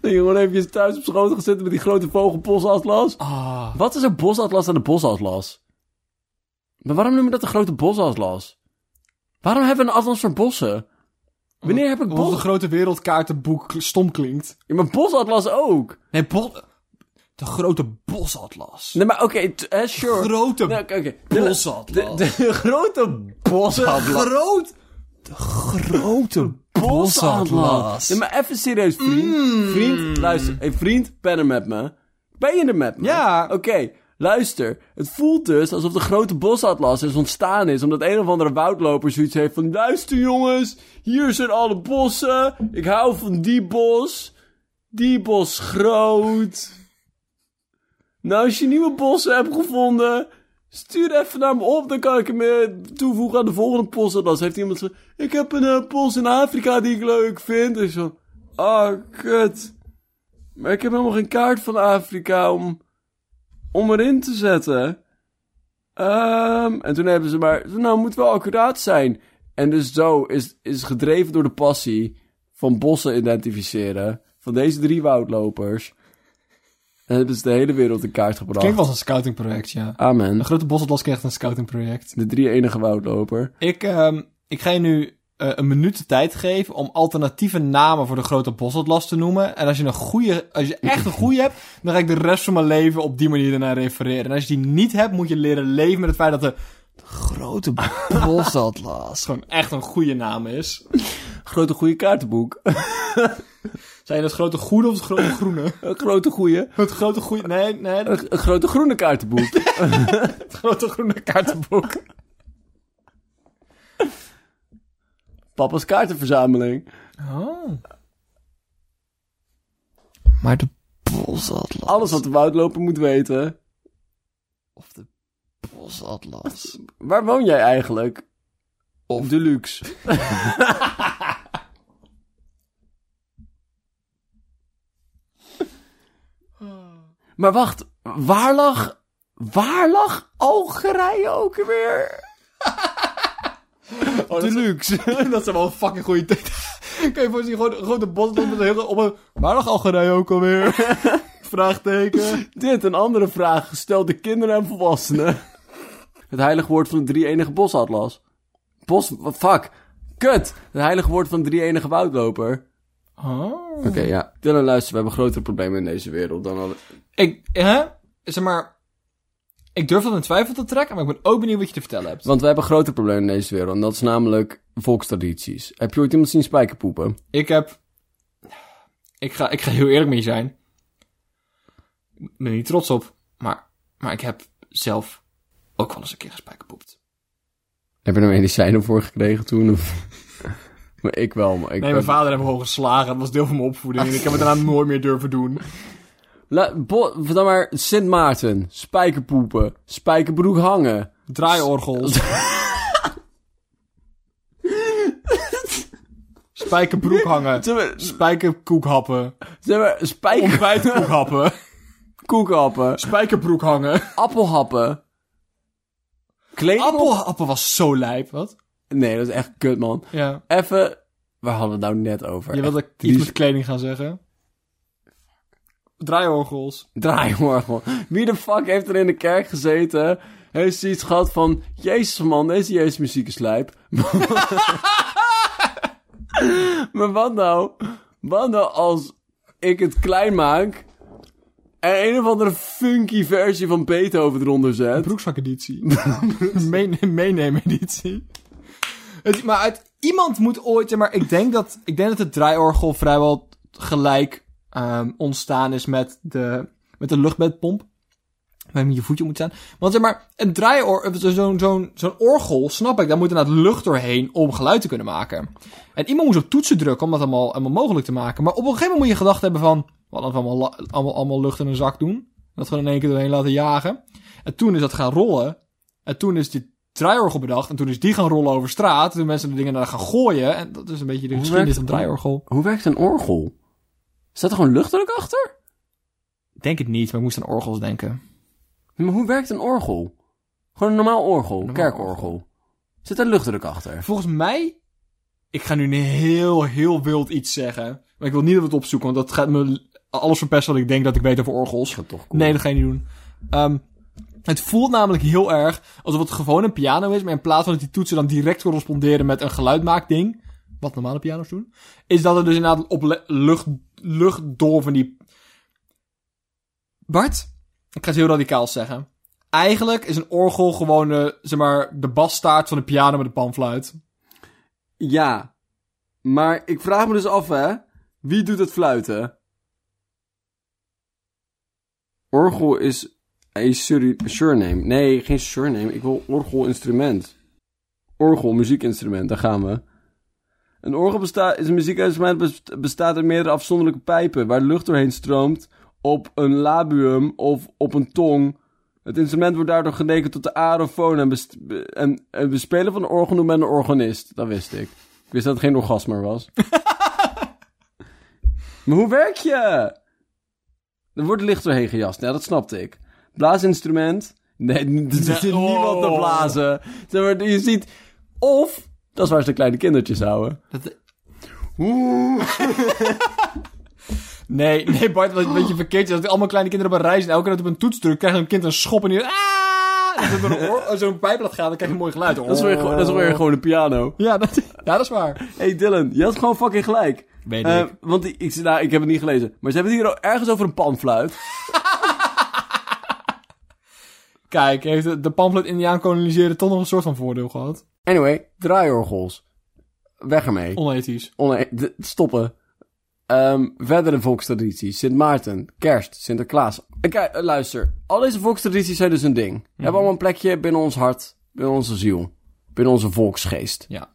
dat je gewoon even thuis op schoot gaat zitten met die grote vogelbosatlas. Ah. Wat is een bosatlas aan de bosatlas? Maar waarom noem je dat de grote bosatlas? Waarom hebben we een atlas voor bossen? Wanneer heb ik Omdat de bos... grote wereldkaartenboek stom klinkt. Ja, maar bosatlas ook. Nee, bos... De grote bosatlas. Nee, maar oké, t- eh, sure. grote Nee, oké, oké. bosatlas. De, de grote bosatlas. groot... De grote bosatlas. Nee, maar even serieus, vriend. Vriend, luister. Hey, vriend, ben er met me. Ben je er met me? Ja. Oké, luister. Het voelt dus alsof de grote bosatlas is ontstaan is... omdat een of andere woudloper zoiets heeft van... Luister jongens, hier zijn alle bossen. Ik hou van die bos. Die bos groot. Nou, als je nieuwe bossen hebt gevonden... Stuur even naar me op, dan kan ik hem eh, toevoegen aan de volgende bosatlas. Heeft iemand zo... Ik heb een eh, bos in Afrika die ik leuk vind. En zo... Ah, kut. Maar ik heb helemaal geen kaart van Afrika om, om erin te zetten. Ehm, en toen hebben ze maar, nou, moet wel accuraat zijn. En dus zo is, is gedreven door de passie van bossen identificeren. Van deze drie woudlopers. En hebben ze de hele wereld in kaart gebracht. Klinkt als een scoutingproject, ja. Amen. De grote bosatlas krijgt een scoutingproject. De drie enige woudloper. Ik, ehm, ik ga je nu eh, een minuut de tijd geven om alternatieve namen voor de grote bosatlas te noemen. En als je een goede, als je echt een goede hebt, dan ga ik de rest van mijn leven op die manier ernaar refereren. En als je die niet hebt, moet je leren leven met het feit dat de, de grote bosatlas gewoon echt een goede naam is. Grote goede kaartenboek. Zijn je het grote goede of het grote groene? Een grote goede. Het grote goede, nee, nee, het grote groene kaartenboek. grote groene kaartenboek. Papa's kaartenverzameling. Oh. Maar de bosatlas. Alles wat de woudloper moet weten. Of de bosatlas. Waar woon jij eigenlijk? Of- Deluxe. maar wacht, waar lag... Waar lag Algerije ook weer? Oh, Deluxe. dat is wel een fucking goede tijd. Kan je voor zien, gewoon, gewoon de bos met een hele, op een... Waar lag Algerije ook alweer? Vraagteken. Dit, een andere vraag, gesteld door kinderen en volwassenen. Het heilige woord van de drie-enige bosatlas. Bos... Fuck. Kut. Het heilige woord van de drie-enige woudloper. Oh. Oké, ja. Dylan, luister, we hebben grotere problemen in deze wereld dan al... Ik, hè? Zeg maar... Ik durf dat in twijfel te trekken, maar ik ben ook benieuwd wat je te vertellen hebt. Want we hebben grote problemen in deze wereld. En dat is namelijk volkstradities. Heb je ooit iemand zien spijkerpoepen? Ik heb... Ik ga, ik ga heel eerlijk met je zijn. Ik ben er niet trots op, maar, maar ik heb zelf ook wel eens een keer gespijkerpoept. Heb je er medicijnen voor gekregen toen? Of... maar ik wel, maar ik... Nee, mijn vader heeft me gewoon geslagen. Dat was deel van mijn opvoeding. En ik heb het daarna nooit meer durven doen. La... Bo... Dan maar Sint Maarten. Spijkerpoepen. Spijkerbroek hangen. Draaiorgels. Spijkerbroek hangen. Zeg maar spijker... Ontbijtkoekhappen. Koekhappen. Spijkerbroek hangen. Appelhappen. Kleding Appelhappen was zo lijp. Wat? Nee, dat is echt kut, man. Ja. Even... Waar hadden we het nou net over? Je wilde Echt iets triest. met kleding gaan zeggen. Draaiorgels. Draaiorgel. Wie de fuck heeft er in de kerk gezeten? Heeft ze iets gehad van... Jezus man, deze Jezus muziek is lijp. maar wat nou? Wat nou als ik het klein maak... En een of andere funky versie van Beethoven eronder zet. Broekzakeditie. Meen- Meenemen-editie. Het- Maar uit, iemand moet ooit... Maar ik denk dat, ik denk dat het draaiorgel vrijwel gelijk ehm, ontstaan is met de, met de luchtbedpomp. Waar je je voetje moet staan. Want zeg maar, een draaiorgel, zo'n zo'n zo'n orgel, snap ik, daar moet inderdaad lucht doorheen om geluid te kunnen maken. En iemand moest op toetsen drukken om dat allemaal, allemaal mogelijk te maken. Maar op een gegeven moment moet je gedacht hebben van, we hadden allemaal, allemaal, allemaal lucht in een zak doen. Dat gewoon in één keer doorheen laten jagen. En toen is dat gaan rollen. En toen is dit draaiorgel bedacht. En toen is die gaan rollen over straat. Toen mensen de dingen naar gaan gooien. En dat is een beetje de geschiedenis van werkt het draaiorgel. Hoe werkt een orgel? Staat er gewoon luchtdruk achter? Ik denk het niet, maar ik moest aan orgels denken. Maar hoe werkt een orgel? Gewoon een normaal orgel, Normaal kerkorgel. Zit er luchtdruk achter? Volgens mij... Ik ga nu een heel, heel wild iets zeggen. Maar ik wil niet dat we het opzoeken. Want dat gaat me alles verpesten wat ik denk dat ik weet over orgels. Dat toch cool. Nee, dat ga je niet doen. Ehm, het voelt namelijk heel erg alsof het gewoon een piano is, maar in plaats van dat die toetsen dan direct corresponderen met een geluidmaakding, wat normale piano's doen, is dat er dus inderdaad op lucht, lucht door van die... Bart, ik ga het heel radicaal zeggen. Eigenlijk is een orgel gewoon, de, zeg maar, de basstaart van de piano met de panfluit. Ja. Maar ik vraag me dus af, hè. Wie doet het fluiten? Orgel is sur- surname. Nee, geen surname. Ik wil orgelinstrument. Orgel, muziekinstrument. Daar gaan we. Een orgel besta- is een muziekinstrument best- bestaat uit meerdere afzonderlijke pijpen... waar lucht doorheen stroomt op een labium of op een tong... Het instrument wordt daardoor geneken tot de aerofoon en, best- be- en, en bespelen van een orgel noemt men een organist. Dat wist ik. Ik wist dat het geen orgasme was. maar hoe werk je? Er wordt licht doorheen gejast. Ja, dat snapte ik. Blaasinstrument. Nee, er zit niemand te oh. blazen. Je ziet... Of, dat is waar ze de kleine kindertjes houden. Dat... Nee, nee, Bart, wat een beetje verkeerd is. Dat allemaal kleine kinderen op een reis en elke keer dat op een toets drukt, krijgt een kind een schop en die... Ah! Zo'n pijp laat gaan, dan krijg je een mooi geluid. Dat is weer, gewoon- dat is weer gewoon een piano. Ja, dat, ja, dat is waar. hey Dylan, je had gewoon fucking gelijk. Weet Eh, ik. want ik, nou, ik heb het niet gelezen. Maar ze hebben het hier ergens over een panfluit. Kijk, heeft de, de pamflet Indiaan koloniseren toch nog een soort van voordeel gehad? Anyway, draaiorgels. Weg ermee. Onethisch. De- stoppen. Ehm, verdere volkstradities. Sint Maarten, kerst, Sinterklaas. Kijk, eh, luister. Al deze volkstradities zijn dus een ding. We hebben allemaal een plekje binnen ons hart, binnen onze ziel. Binnen onze volksgeest. Ja.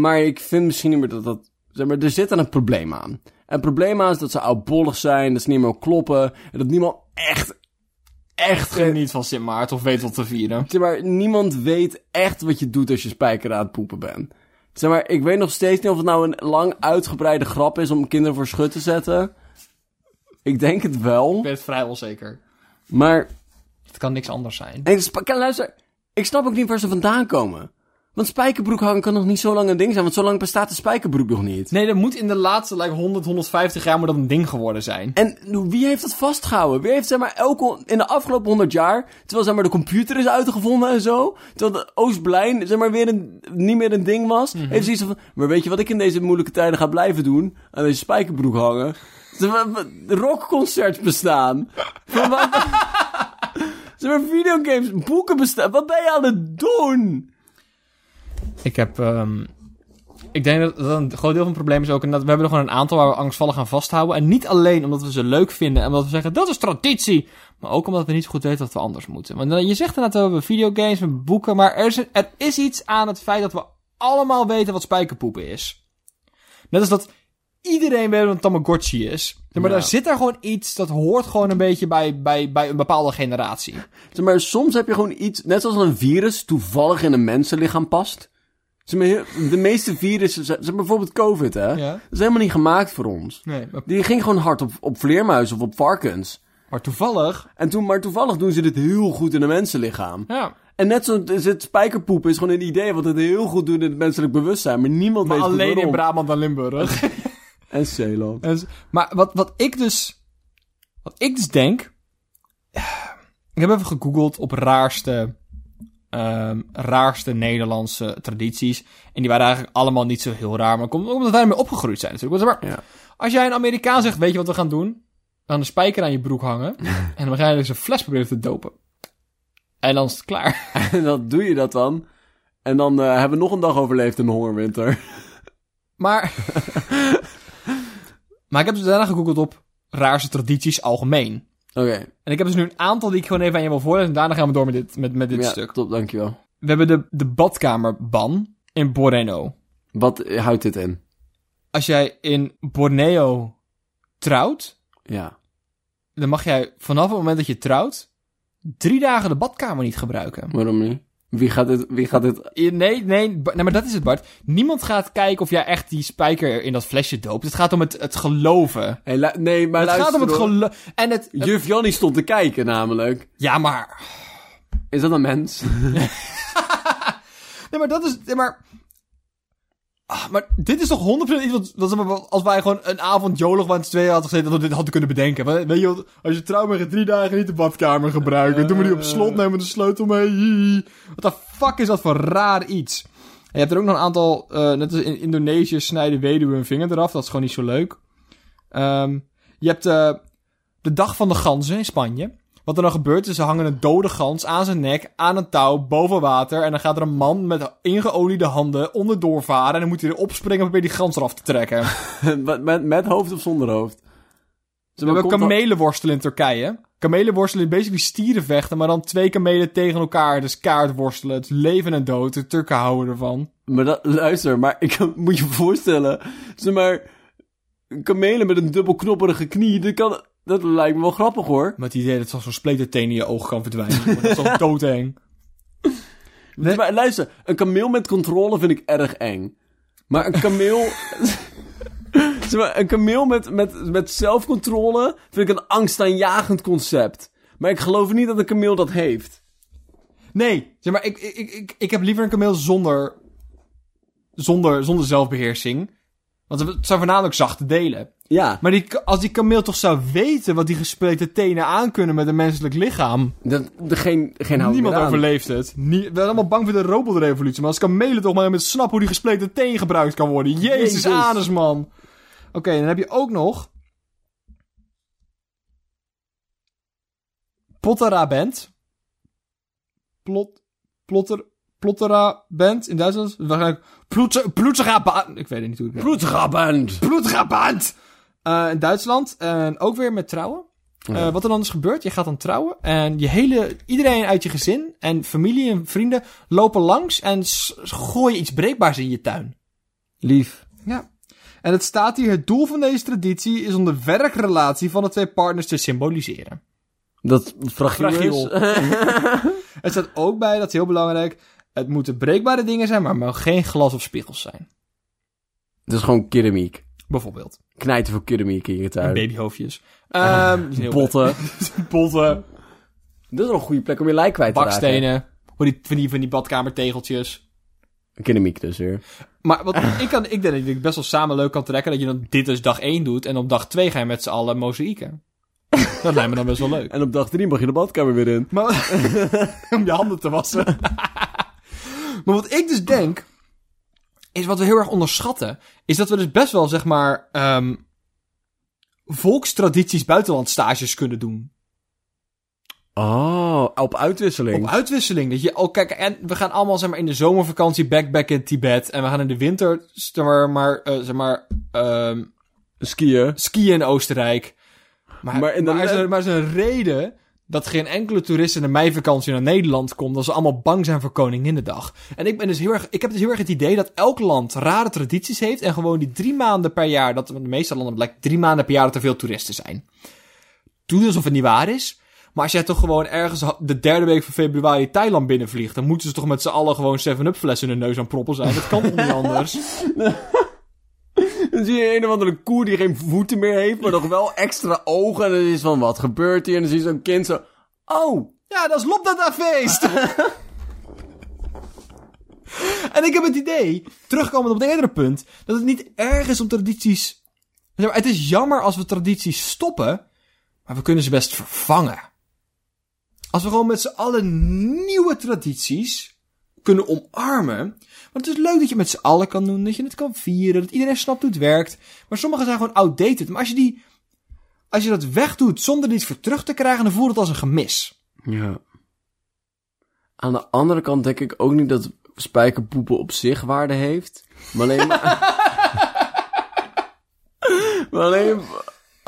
Maar ik vind misschien niet meer dat dat... Zeg maar, er zit er een probleem aan. En het probleem aan is dat ze oudbollig zijn, dat ze niet meer kloppen. En dat niemand echt, echt... Geen niet van Sint Maarten of weet wat te vieren. Zeg maar, niemand weet echt wat je doet als je spijker aan het poepen bent. Zeg maar, ik weet nog steeds niet of het nou een lang uitgebreide grap is om kinderen voor schut te zetten. Ik denk het wel. Ik ben het vrij onzeker. Maar, Het kan niks anders zijn. en, luister, ik snap ook niet waar ze vandaan komen. Want spijkerbroek hangen kan nog niet zo lang een ding zijn, want zo lang bestaat de spijkerbroek nog niet. Nee, dat moet in de laatste like, 100, 150 jaar moet dat een ding geworden zijn. En wie heeft dat vastgehouden? Wie heeft zeg maar elke, in de afgelopen 100 jaar, terwijl zeg maar de computer is uitgevonden en zo, terwijl de Oostblijn zeg maar weer een, niet meer een ding was, heeft zoiets van, maar weet je wat ik in deze moeilijke tijden ga blijven doen? Aan deze spijkerbroek hangen. Maar, Rockconcerts bestaan. Van wat- zeg maar, videogames, boeken bestaan. Wat ben je aan het doen? Ik heb... ehm, ik denk dat, dat een groot deel van het probleem is ook... En dat we hebben er gewoon een aantal waar we angstvallig aan vasthouden. En niet alleen omdat we ze leuk vinden en omdat we zeggen... Dat is traditie! Maar ook omdat we niet zo goed weten wat we anders moeten. Want eh, je zegt inderdaad, we hebben videogames, we hebben boeken... Maar er is, er is iets aan het feit dat we allemaal weten wat spijkerpoepen is. Net als dat iedereen weet wat een Tamagotchi is. Maar Ja. daar zit er gewoon iets... Dat hoort gewoon een beetje bij, bij, bij een bepaalde generatie. Maar, soms heb je gewoon iets, net zoals een virus toevallig in een mensenlichaam past. De meeste virussen, zijn- bijvoorbeeld COVID, hè? Ja. Dat is helemaal niet gemaakt voor ons. Nee, maar, Die ging gewoon hard op, op vleermuizen of op varkens. maar toevallig... En toen, maar toevallig doen ze dit heel goed in een mensenlichaam. Ja, En net zo is het spijkerpoep is gewoon een idee wat het heel goed doet in het menselijk bewustzijn. Maar niemand maar weet alleen in. Brabant en Limburg. En Zeeland. En maar wat, wat ik dus... Wat ik dus denk... Ik heb even gegoogeld op raarste... ehm, raarste Nederlandse tradities. En die waren eigenlijk allemaal niet zo heel raar. Maar komt ook omdat wij ermee opgegroeid zijn natuurlijk. Maar, Ja. Als jij een Amerikaan zegt, weet je wat we gaan doen? Dan een spijker aan je broek hangen. en dan ga je dus een fles proberen te dopen. En dan is het klaar. En dan doe je dat dan. En dan eh, hebben we nog een dag overleefd in de hongerwinter. Maar... maar ik heb dus daarna gegoogeld op raarste tradities algemeen. Oké. En ik heb dus nu een aantal die ik gewoon even aan je wil voorlezen. En daarna gaan we door met dit, met, met dit Ja, stuk. top, dankjewel. We hebben de, de badkamerban in Borneo. Wat houdt dit in? Als jij in Borneo trouwt, Ja. dan mag jij vanaf het moment dat je trouwt, drie dagen de badkamer niet gebruiken. Waarom niet? Wie gaat dit... Wie gaat. Eh, Nee, nee, nee, maar dat is het, Bart. Niemand gaat kijken of jij echt die spijker in dat flesje doopt. Het gaat om het, het geloven. Hey, nee, maar het gaat om het geloven. En het, het- Juf Jannie stond te kijken namelijk. Ja, maar... Is dat een mens? Nee, maar dat is... Maar... Ah, maar dit is toch 100% iets wat, als wij gewoon een avond jolig waren z'n tweeën hadden gezeten, dat we dit hadden kunnen bedenken. Weet je wat, als je trouw bent, drie dagen niet de badkamer gebruiken. Doen we die op slot, nemen de sleutel mee. Wat de fuck is dat voor raar iets? Je hebt er ook nog een aantal, eh, net als in Indonesië snijden weduwen hun vinger eraf. Dat is gewoon niet zo leuk. Ehm, je hebt eh, de dag van de ganzen in Spanje. Wat er dan gebeurt is, ze hangen een dode gans aan zijn nek, aan een touw, boven water. En dan gaat er een man met ingeoliede handen onderdoor varen. En dan moet hij erop springen om weer die gans eraf te trekken. met, met, hoofd of zonder hoofd? We hebben kamelenworstelen in Turkije. Kamelenworstelen is basically stieren vechten, maar dan twee kamelen tegen elkaar. Dus kaartworstelen. Het is leven en dood. De Turken houden ervan. Maar dat, luister, maar ik moet je voorstellen. Zeg maar, kamelen met een dubbelknopperige knie, dat, kan, dat lijkt me wel grappig hoor. Met het idee dat zo'n spleeterteen in je oog kan verdwijnen. dat is toch doodeng. Nee. Maar luister, een kameel met controle vind ik erg eng. Maar een kameel... zeg maar, een kameel met, met, met zelfcontrole vind ik een angstaanjagend concept. Maar ik geloof niet dat een kameel dat heeft. Nee, zeg maar, ik, ik, ik, ik heb liever een kameel zonder, zonder, zonder zelfbeheersing. Want het zijn voornamelijk zachte delen. Ja, Maar die, als die kameel toch zou weten wat die gespleten tenen aankunnen met een menselijk lichaam. dat, de, geen, geen Niemand overleeft het. Nie, we zijn allemaal bang voor de robotrevolutie. Maar als kamelen toch maar met snappen hoe die gespleten teen gebruikt kan worden. Jezus, Jezus. anus, man. Oké, dan heb je ook nog... Pottera Band. Plot... Plotter... Plottera Band in Duitsland. Waarschijnlijk... Ploetsera Band. Ik weet het niet hoe het. Ploetera Band. Eh, in Duitsland. En ook weer met trouwen. Ja. Eh, wat er dan is gebeurd, je gaat dan trouwen en je hele, iedereen uit je gezin en familie en vrienden lopen langs en gooien iets breekbaars in je tuin. Lief. Ja. En het staat hier, het doel van deze traditie is om de werkrelatie van de twee partners te symboliseren. Dat fragiel. Het staat ook bij, dat is heel belangrijk, het moeten breekbare dingen zijn, maar het mogen geen glas of spiegels zijn. Het is gewoon keramiek. Bijvoorbeeld. Knijten voor keramiek in je tuin. Babyhoofdjes. Ehm, zijn heel- Botten. Botten. Dat is wel een goede plek om je lijk kwijt te raken. Bakstenen. Van die, van die, van die badkamertegeltjes. Keramiek dus weer. Maar wat, ik, kan, ik denk dat je het best wel samen leuk kan trekken. Dat je dan dit dus dag 1 doet. En op dag 2 ga je met z'n allen mozaïeken. Dat lijkt me dan best wel leuk. En op dag drie mag je de badkamer weer in. Maar, om je handen te wassen. maar wat ik dus denk. Is wat we heel erg onderschatten. Is dat we dus best wel, zeg maar. ehm volkstradities buitenlandstages kunnen doen. Oh, op uitwisseling. Op uitwisseling. Dat je, oh kijk, en we gaan allemaal zeg maar in de zomervakantie backpacken in Tibet. En we gaan in de winter, zeg maar, maar, eh, zeg maar ehm, Skiën. skiën in Oostenrijk. Maar, Maar maar, in de er is een, maar er is een reden dat geen enkele toerist in de meivakantie naar Nederland komt. Dat ze allemaal bang zijn voor Koninginnedag. En ik ben dus heel erg, ik heb dus heel erg het idee dat elk land rare tradities heeft. En gewoon die drie maanden per jaar, dat de meeste landen blijkt drie maanden per jaar dat er veel toeristen zijn. Doe alsof het niet waar is. Maar als jij toch gewoon ergens de derde week van februari Thailand binnenvliegt, dan moeten ze toch met z'n allen gewoon 7-up flessen in hun neus aan proppen zijn. Dat kan toch niet anders? Dan zie je een of andere koe die geen voeten meer heeft, maar nog wel extra ogen. En dan is van, wat gebeurt hier? En dan zie je zo'n kind zo... Oh, Ja, dat is Lopdata-feest! en ik heb het idee, terugkomend op het eerdere punt, dat het niet erg is om tradities... Het is jammer als we tradities stoppen, maar we kunnen ze best vervangen. Als we gewoon met z'n allen nieuwe tradities kunnen omarmen. Want het is leuk dat je met z'n allen kan doen, dat je het kan vieren, dat iedereen snapt hoe het werkt. Maar sommige zijn gewoon outdated. Maar als je die, als je dat wegdoet zonder er iets voor terug te krijgen, dan voelt het als een gemis. Ja. Aan de andere kant denk ik ook niet dat spijkerpoepen op zich waarde heeft. Maar alleen... maar alleen...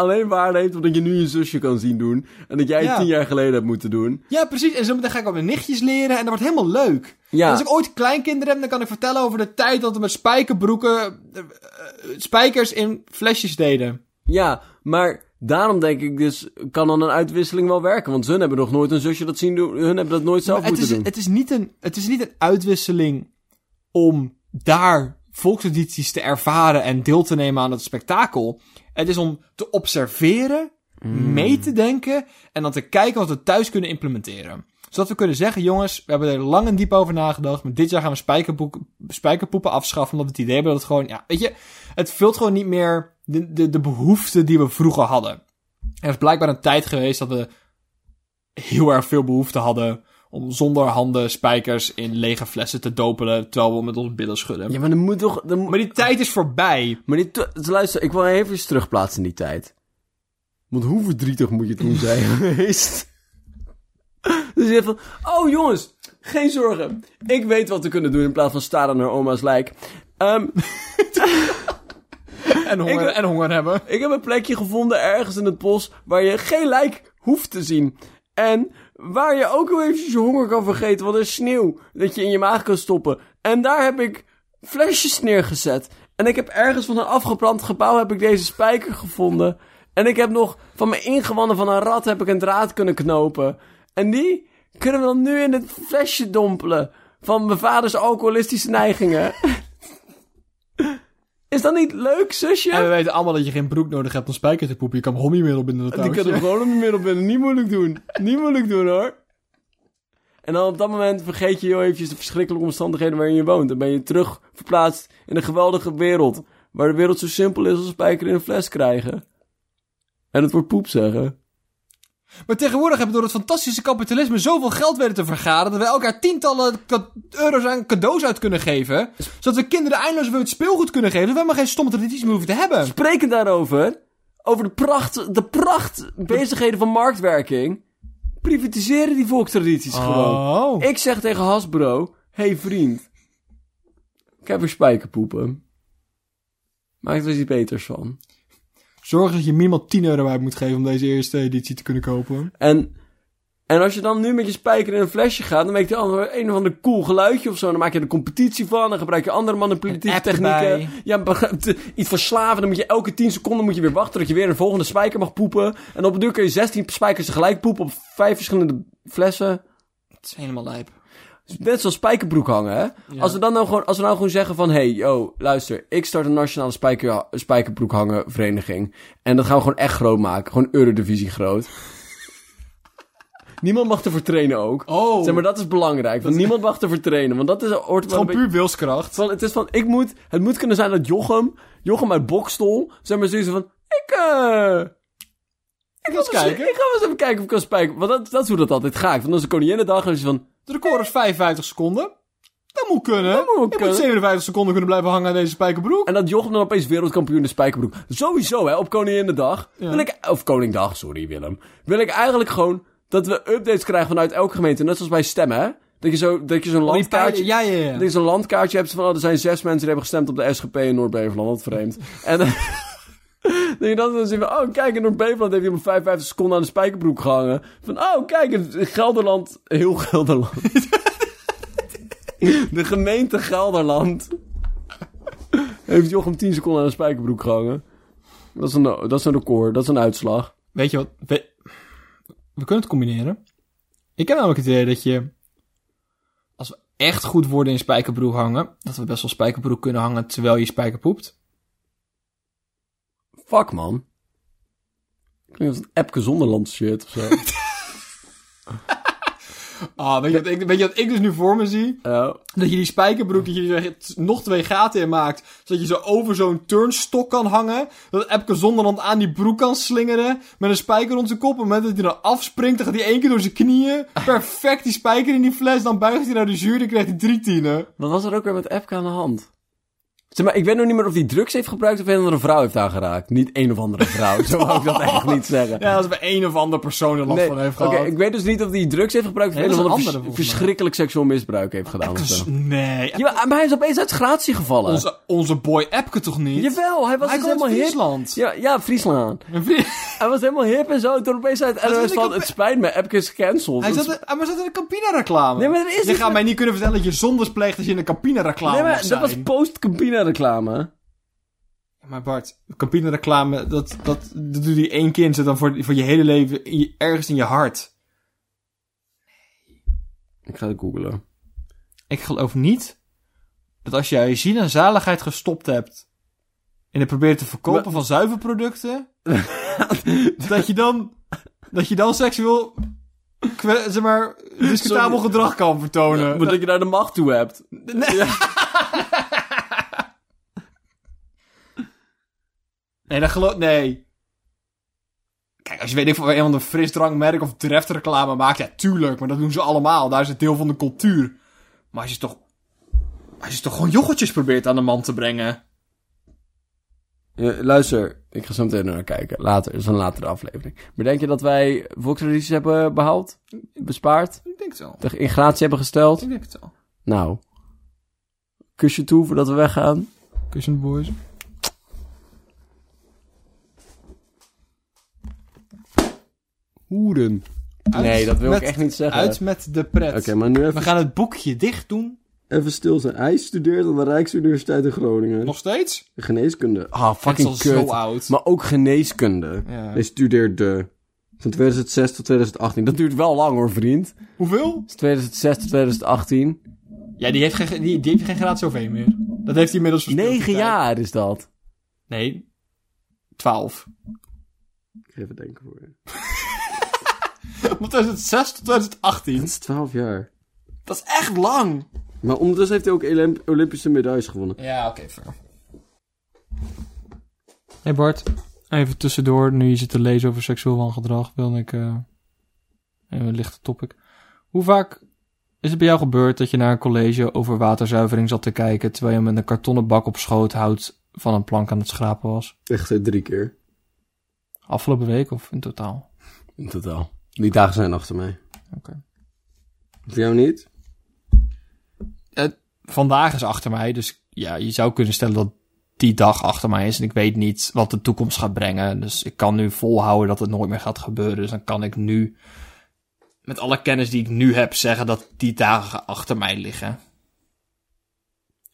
Alleen waarde heeft omdat je nu je zusje kan zien doen. En dat jij het Ja. tien jaar geleden hebt moeten doen. Ja, precies. En zo meteen ga ik ook mijn nichtjes leren en dat wordt helemaal leuk. Ja. En als ik ooit kleinkinderen heb, dan kan ik vertellen over de tijd dat we met spijkerbroeken eh, spijkers in flesjes deden. Ja, maar daarom denk ik dus, kan dan een uitwisseling wel werken. Want hun hebben nog nooit een zusje dat zien doen. Hun hebben dat nooit zelf Maar het, moeten is, doen. het, is niet een, het is niet een uitwisseling om daar volkstradities te ervaren en deel te nemen aan het spektakel. Het is om te observeren, mee te denken en dan te kijken wat we thuis kunnen implementeren. Zodat we kunnen zeggen, jongens, we hebben er lang en diep over nagedacht. Maar dit jaar gaan we spijkerpoepen afschaffen. Omdat we het idee hebben dat het gewoon, ja, weet je, het vult gewoon niet meer de, de, de behoeften die we vroeger hadden. Er is blijkbaar een tijd geweest dat we heel erg veel behoefte hadden om zonder handen spijkers in lege flessen te dopelen terwijl we met onze billen schudden. Ja, maar dan moet toch... Dan. Maar die tijd is voorbij. Maar die t- luister, ik wil even eens terugplaatsen in die tijd. Want hoe verdrietig moet je toen zijn geweest? Dus je van, oh jongens, geen zorgen. Ik weet wat we kunnen doen in plaats van staren naar oma's lijk. Ehm, En honger, Ik- en honger hebben. ik heb een plekje gevonden ergens in het bos waar je geen lijk hoeft te zien. En waar je ook wel eventjes je honger kan vergeten, want er is sneeuw dat je in je maag kan stoppen. En daar heb ik flesjes neergezet. En ik heb ergens van een afgebrand gebouw heb ik deze spijker gevonden. En ik heb nog van mijn ingewanden van een rat heb ik een draad kunnen knopen. En die kunnen we dan nu in het flesje dompelen. Van mijn vaders alcoholistische neigingen. Is dat niet leuk, zusje? En we weten allemaal dat je geen broek nodig hebt om spijker te poepen. Je kan hommymiddel binnen de Die touwtje. kan er gewoon op de middel binnen. Niet moeilijk doen. Niet moeilijk doen hoor. En dan op dat moment vergeet je heel eventjes de verschrikkelijke omstandigheden waarin je woont. Dan ben je terug verplaatst in een geweldige wereld. waar de wereld zo simpel is als een spijker in een fles krijgen. En het woord poep zeggen. Maar tegenwoordig hebben we door het fantastische kapitalisme zoveel geld weten te vergaren... dat we elkaar tientallen euro's aan cadeaus uit kunnen geven... zodat we kinderen eindeloos weer het speelgoed kunnen geven... dat we helemaal geen stomme tradities meer hoeven te hebben. Sprekend daarover, over de pracht, de pracht bezigheden van marktwerking, privatiseren die volkstradities gewoon. Oh. Ik zeg tegen Hasbro, hey vriend, ik heb weer spijkerpoepen. Maak er eens iets beters van. Zorg dat je minimaal 10 euro uit moet geven om deze eerste editie te kunnen kopen. En, en als je dan nu met je spijker in een flesje gaat, dan maakt je ander, een of ander cool geluidje of zo. Dan maak je er een competitie van. Dan gebruik je andere manipulatieve technieken. Ja, iets van slaven. Dan moet je elke 10 seconden moet je weer wachten tot je weer een volgende spijker mag poepen. En op een duur kun je 16 spijkers tegelijk poepen op vijf verschillende flessen. Het is helemaal lijp. Net zoals spijkerbroek hangen, hè? Als we dan nou gewoon, als we nou gewoon zeggen van, hey, yo, luister, ik start een nationale spijker, spijkerbroek hangen vereniging. En dat gaan we gewoon echt groot maken. Gewoon Eurodivisie groot. Niemand mag ervoor trainen ook. Oh. Zeg maar, dat is belangrijk. Want niemand mag ervoor trainen. Want dat is, hoort wel Gewoon puur wilskracht. van, het is van, ik moet, het moet kunnen zijn dat Jochem, Jochem uit Bokstol, zeg maar zoiets van, ik, eh... Ik ga eens kijken. Ik ga wel eens even kijken of ik kan spijken. Want dat, dat is hoe dat altijd gaat. Want dan is een koninginnedag en is van, De record is 55 seconden. Dat moet kunnen. Dat moet Je kunnen. moet 57 seconden kunnen blijven hangen aan deze spijkerbroek. En dat Jochem dan opeens wereldkampioen in de spijkerbroek. Sowieso, hè, op Koninginnedag. Ja. Wil ik, of Koningdag, sorry Willem. Wil ik eigenlijk gewoon dat we updates krijgen vanuit elke gemeente. Net zoals bij stemmen, hè. Dat je, zo, dat je zo'n Oh, landkaartje... Ja, ja, ja. Dat je zo'n landkaartje hebt van, oh, er zijn zes mensen die hebben gestemd op de SGP in Noord-Beveland. Wat vreemd. en dan... Dat je dan zo ziet van, oh kijk, in Noord-Beveland heeft iemand 55 seconden aan de spijkerbroek gehangen. Van, oh kijk, in Gelderland, heel Gelderland. de gemeente Gelderland heeft Jochem 10 seconden aan de spijkerbroek gehangen. Dat is een, dat is een record, dat is een uitslag. Weet je wat? We, we kunnen het combineren. Ik heb namelijk het idee dat je... Als we echt goed worden in spijkerbroek hangen... dat we best wel spijkerbroek kunnen hangen terwijl je spijker poept. Fuck, man. Klinkt als een Epke Zonderland shit of zo. Ah, weet je, wat ik, weet je wat ik dus nu voor me zie? Dat je die spijkerbroek, dat je er nog twee gaten in maakt. Zodat je zo over zo'n turnstok kan hangen. Dat Epke Zonderland aan die broek kan slingeren. Met een spijker rond zijn kop. En op het moment dat hij dan afspringt, dan gaat hij één keer door zijn knieën. Perfect die spijker in die fles. Dan buigt hij naar de jury. Dan krijgt hij drie tienen. Wat was er ook weer met Epke aan de hand? Zeg maar, ik weet nog niet meer of hij drugs heeft gebruikt of een of andere vrouw heeft aangeraakt. Niet een of andere vrouw, zo wou ik dat echt niet zeggen. Ja, als er een of andere persoon er last Nee, van heeft Oké, gehad. ik weet dus niet of hij drugs heeft gebruikt of Nee, een of andere, vers- mij. verschrikkelijk seksueel misbruik heeft gedaan. Of zo. nee. Ja, maar hij is opeens uit gratie gevallen. Onze, onze boy Epke toch niet? Jawel, hij was Hij dus helemaal hip. Friesland. Ja, ja, Friesland. Hij was helemaal hip en zo. Toen opeens uit in van, de het spijt me, Epke is gecanceld. Hij zat, in- ah, maar zat in een Campina-reclame. Nee, maar er is je gaat mij niet kunnen vertellen dat je zondes pleegt als je in een Campina-reclame Nee, maar dat was post-Campina reclame. Maar Bart, Campina-reclame, dat, dat, dat doe je één keer en zit dan voor, voor je hele leven in je- ergens in je hart. Ik ga het googlen. Ik geloof niet dat als jij je ziel en zaligheid gestopt hebt en het probeert te verkopen Maar- van zuivelproducten, dat je dan, dat je dan seksueel, zeg maar, discutabel Sorry. gedrag kan vertonen. Maar dat je daar de macht toe hebt. Nee. nee, dat geloof... Nee. Kijk, als je weet ik van een van de frisdrankmerk of Dreft reclame maakt, ja, tuurlijk. Maar dat doen ze allemaal. Daar is het deel van de cultuur. Maar als je toch... Als je toch gewoon yoghurtjes probeert aan de man te brengen. Ja, luister, ik ga zo meteen naar kijken. Later, dat is een latere aflevering. Maar denk je dat wij volkstradities hebben behaald? Bespaard? Ik denk het wel. De in gratie hebben gesteld? Ik denk het wel. Nou. Kusje toe voordat we weggaan. Cushion boys. Uit nee, dat wil met- ik echt niet zeggen. Uit met de pret. Oké, maar nu We even, gaan het boekje dicht doen. even stil zijn. Hij studeert aan de Rijksuniversiteit in Groningen. Nog steeds? Geneeskunde. Ah, is fucking al kut. zo oud. Maar ook geneeskunde. Ja. Hij studeerde van 2006 tot 2018. Dat duurt wel lang hoor, vriend. Hoeveel? Dat is 2006 tot 2018. Ja, die heeft geen, die, die heeft geen graad zoveel meer. Dat heeft hij inmiddels verspeeld. Negen die tijd. jaar is dat. Nee. Twaalf. Ik ga even denken voor je. Van 2006 tot 2018. Dat is 12 jaar. Dat is echt lang. Maar ondertussen heeft hij ook Olymp- Olympische medailles gewonnen. Ja, oké, fair. Hey Bart, even tussendoor, nu je zit te lezen over seksueel wangedrag, wilde ik eh even een lichte topic. Hoe vaak is het bij jou gebeurd dat je naar een college over waterzuivering zat te kijken, terwijl je met een kartonnen bak op schoot hout van een plank aan het schrapen was? Echt eh, drie keer. Afgelopen week of in totaal? In totaal. Die dagen zijn achter mij. Oké. Voor jou niet? Vandaag is achter mij, dus ja, je zou kunnen stellen dat die dag achter mij is. En ik weet niet wat de toekomst gaat brengen. Dus ik kan nu volhouden dat het nooit meer gaat gebeuren. Dus dan kan ik nu, met alle kennis die ik nu heb, zeggen dat die dagen achter mij liggen.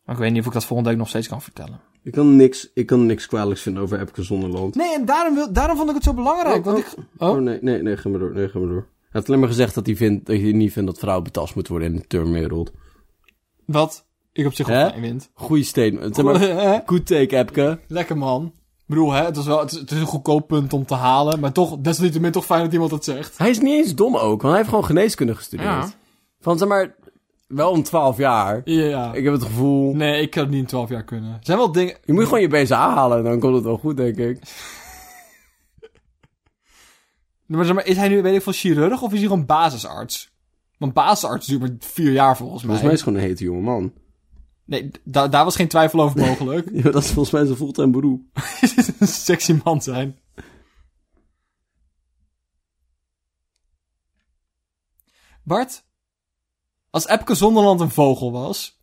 Maar ik weet niet of ik dat volgende week nog steeds kan vertellen. Ik kan niks, ik kan niks kwalijks vinden over Epke Zonderland. Nee, en daarom, wil, daarom vond ik het zo belangrijk. want ik, Oh, oh, nee, nee, nee, ga maar door. Nee, ga maar door. Hij heeft alleen maar gezegd dat hij, vindt, dat hij niet vindt dat vrouwen betast moeten worden in de turnwereld. wat ik op zich wel fijn vind. Goeie statement. Zeg maar, good take, Epke. Lekker man. Ik bedoel, hè, het is, wel, het, is, het is een goedkoop punt om te halen. Maar toch, desalniettemin toch fijn dat iemand het zegt. Hij is niet eens dom ook, want hij heeft gewoon geneeskunde gestudeerd. Ja. Van, zeg maar, wel om 12 jaar. Ja. Ik heb het gevoel... Nee, ik kan het niet in 12 jaar kunnen. Er zijn wel dingen... Je moet gewoon je BSA halen, dan komt het wel goed, denk ik. Maar, zeg maar is hij nu, weet ik veel, chirurg of is hij gewoon basisarts? Want basisarts duurt maar vier jaar volgens mij. Volgens mij is het gewoon een hete jonge man. Nee, da- daar was geen twijfel over mogelijk. Ja, dat is volgens mij zijn fulltime beroep. een sexy man zijn. Bart, als Epke Zonderland een vogel was,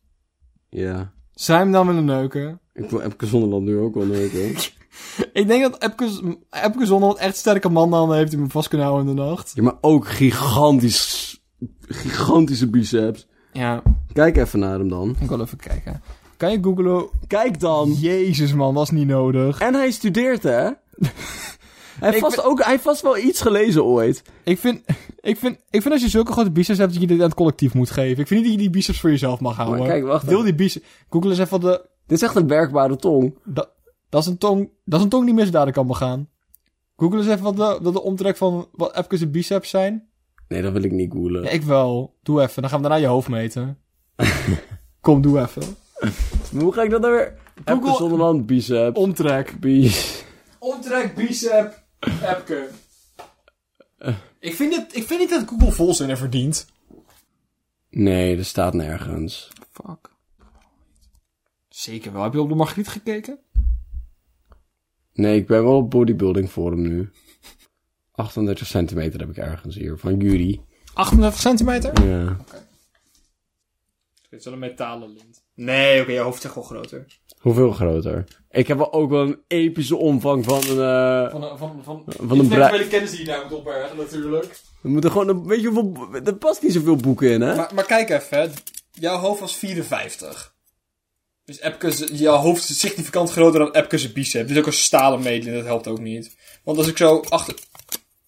Ja. zou je hem dan willen neuken? Ik wil Epke Zonderland nu ook wel neuken. Ik denk dat Epke, Epke Zonderland echt sterke manhanden heeft die me vast kunnen houden in de nacht. ja, maar ook gigantisch... Gigantische biceps. Ja, Kijk even naar hem dan. ik wil even kijken. Kan je googlen? Kijk dan. Jezus man, is niet nodig. En hij studeert, hè? Hij heeft vast, ben- ook, hij heeft vast wel iets gelezen ooit. Ik vind, ik, vind, ik vind als je zulke grote biceps hebt, dat je dit aan het collectief moet geven. Ik vind niet dat je die biceps voor jezelf mag houden. Maar kijk, wacht Deel even. die biceps. Google eens even wat de... Dit is echt een werkbare tong. Dat, dat, is een tong, dat is een tong die misdaden kan begaan. Google eens even wat de, wat de omtrek van wat Epke's biceps zijn. Nee, dat wil ik niet googlen. Ja, ik wel. Doe even. Dan gaan we daarna je hoofd meten. Kom, doe even. Hoe ga ik dat nou weer... Epke Google- Zonderland, biceps. Omtrek. Biceps. Omtrek, bicep, Epke. Ik vind, het, ik vind niet dat Google volzinnen verdient. Nee, er staat nergens. Fuck. Zeker wel. Heb je op de Margriet gekeken? Nee, ik ben wel op bodybuilding forum nu. 38 centimeter heb ik ergens hier, van Jury. 38 centimeter? Ja. Het is wel een metalen lint. Nee, oké, je hoofd is echt wel groter. Hoeveel groter? Ik heb wel ook wel een epische omvang van een... eh Van een, van, van, Van een brei- kennis die je daar moet opbergen, natuurlijk. We moeten gewoon... Een, weet je hoeveel... Er past niet zoveel boeken in, hè? Maar, maar kijk even, hè. jouw hoofd was 54. Dus Epke's, jouw hoofd is significant groter dan Epke's bicep. Dus ook een stalen meetlint, dat helpt ook niet. Want als ik zo achter...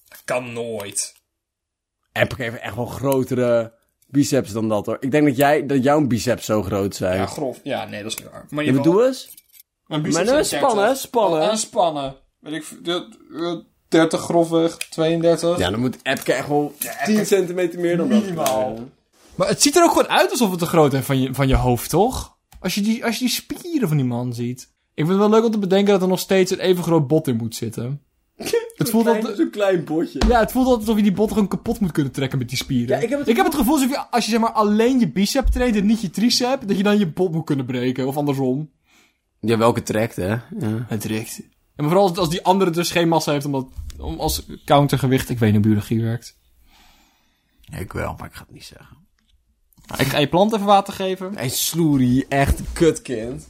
Dat kan nooit. Epic heeft echt wel grotere biceps dan dat, hoor. Ik denk dat, jij, dat jouw biceps zo groot zijn. Ja, grof. Ja, nee, dat is niet waar. Maar maar doe eens. Mijn Maar nou, spannen, spannen. Oh, en spannen. Weet ik, v- de- eh, 30 grofweg, 32. Ja, dan moet Epke echt wel 10 centimeter meer dan Minimaal. dat. Maar het ziet er ook gewoon uit alsof het te groot is van je, van je hoofd, toch? Als je, die, als je die spieren van die man ziet. Ik vind het wel leuk om te bedenken dat er nog steeds een even groot bot in moet zitten. Het voelt Klein- altijd... Zo'n klein potje. Ja, het voelt altijd alsof je die bot gewoon kapot moet kunnen trekken met die spieren. Ja, ik heb het ik heb het gevoel alsof je, als je zeg maar alleen je bicep traint en niet je tricep, dat je dan je bot moet kunnen breken. Of andersom. Ja, welke trekt, hè? Ja. Het richt. En maar vooral als, als die andere dus geen massa heeft, omdat, om als countergewicht. Ik weet niet hoe biologie werkt. Ik wel, maar ik ga het niet zeggen. Ik ga je plant even water geven. Hij sloerie, echt kutkind.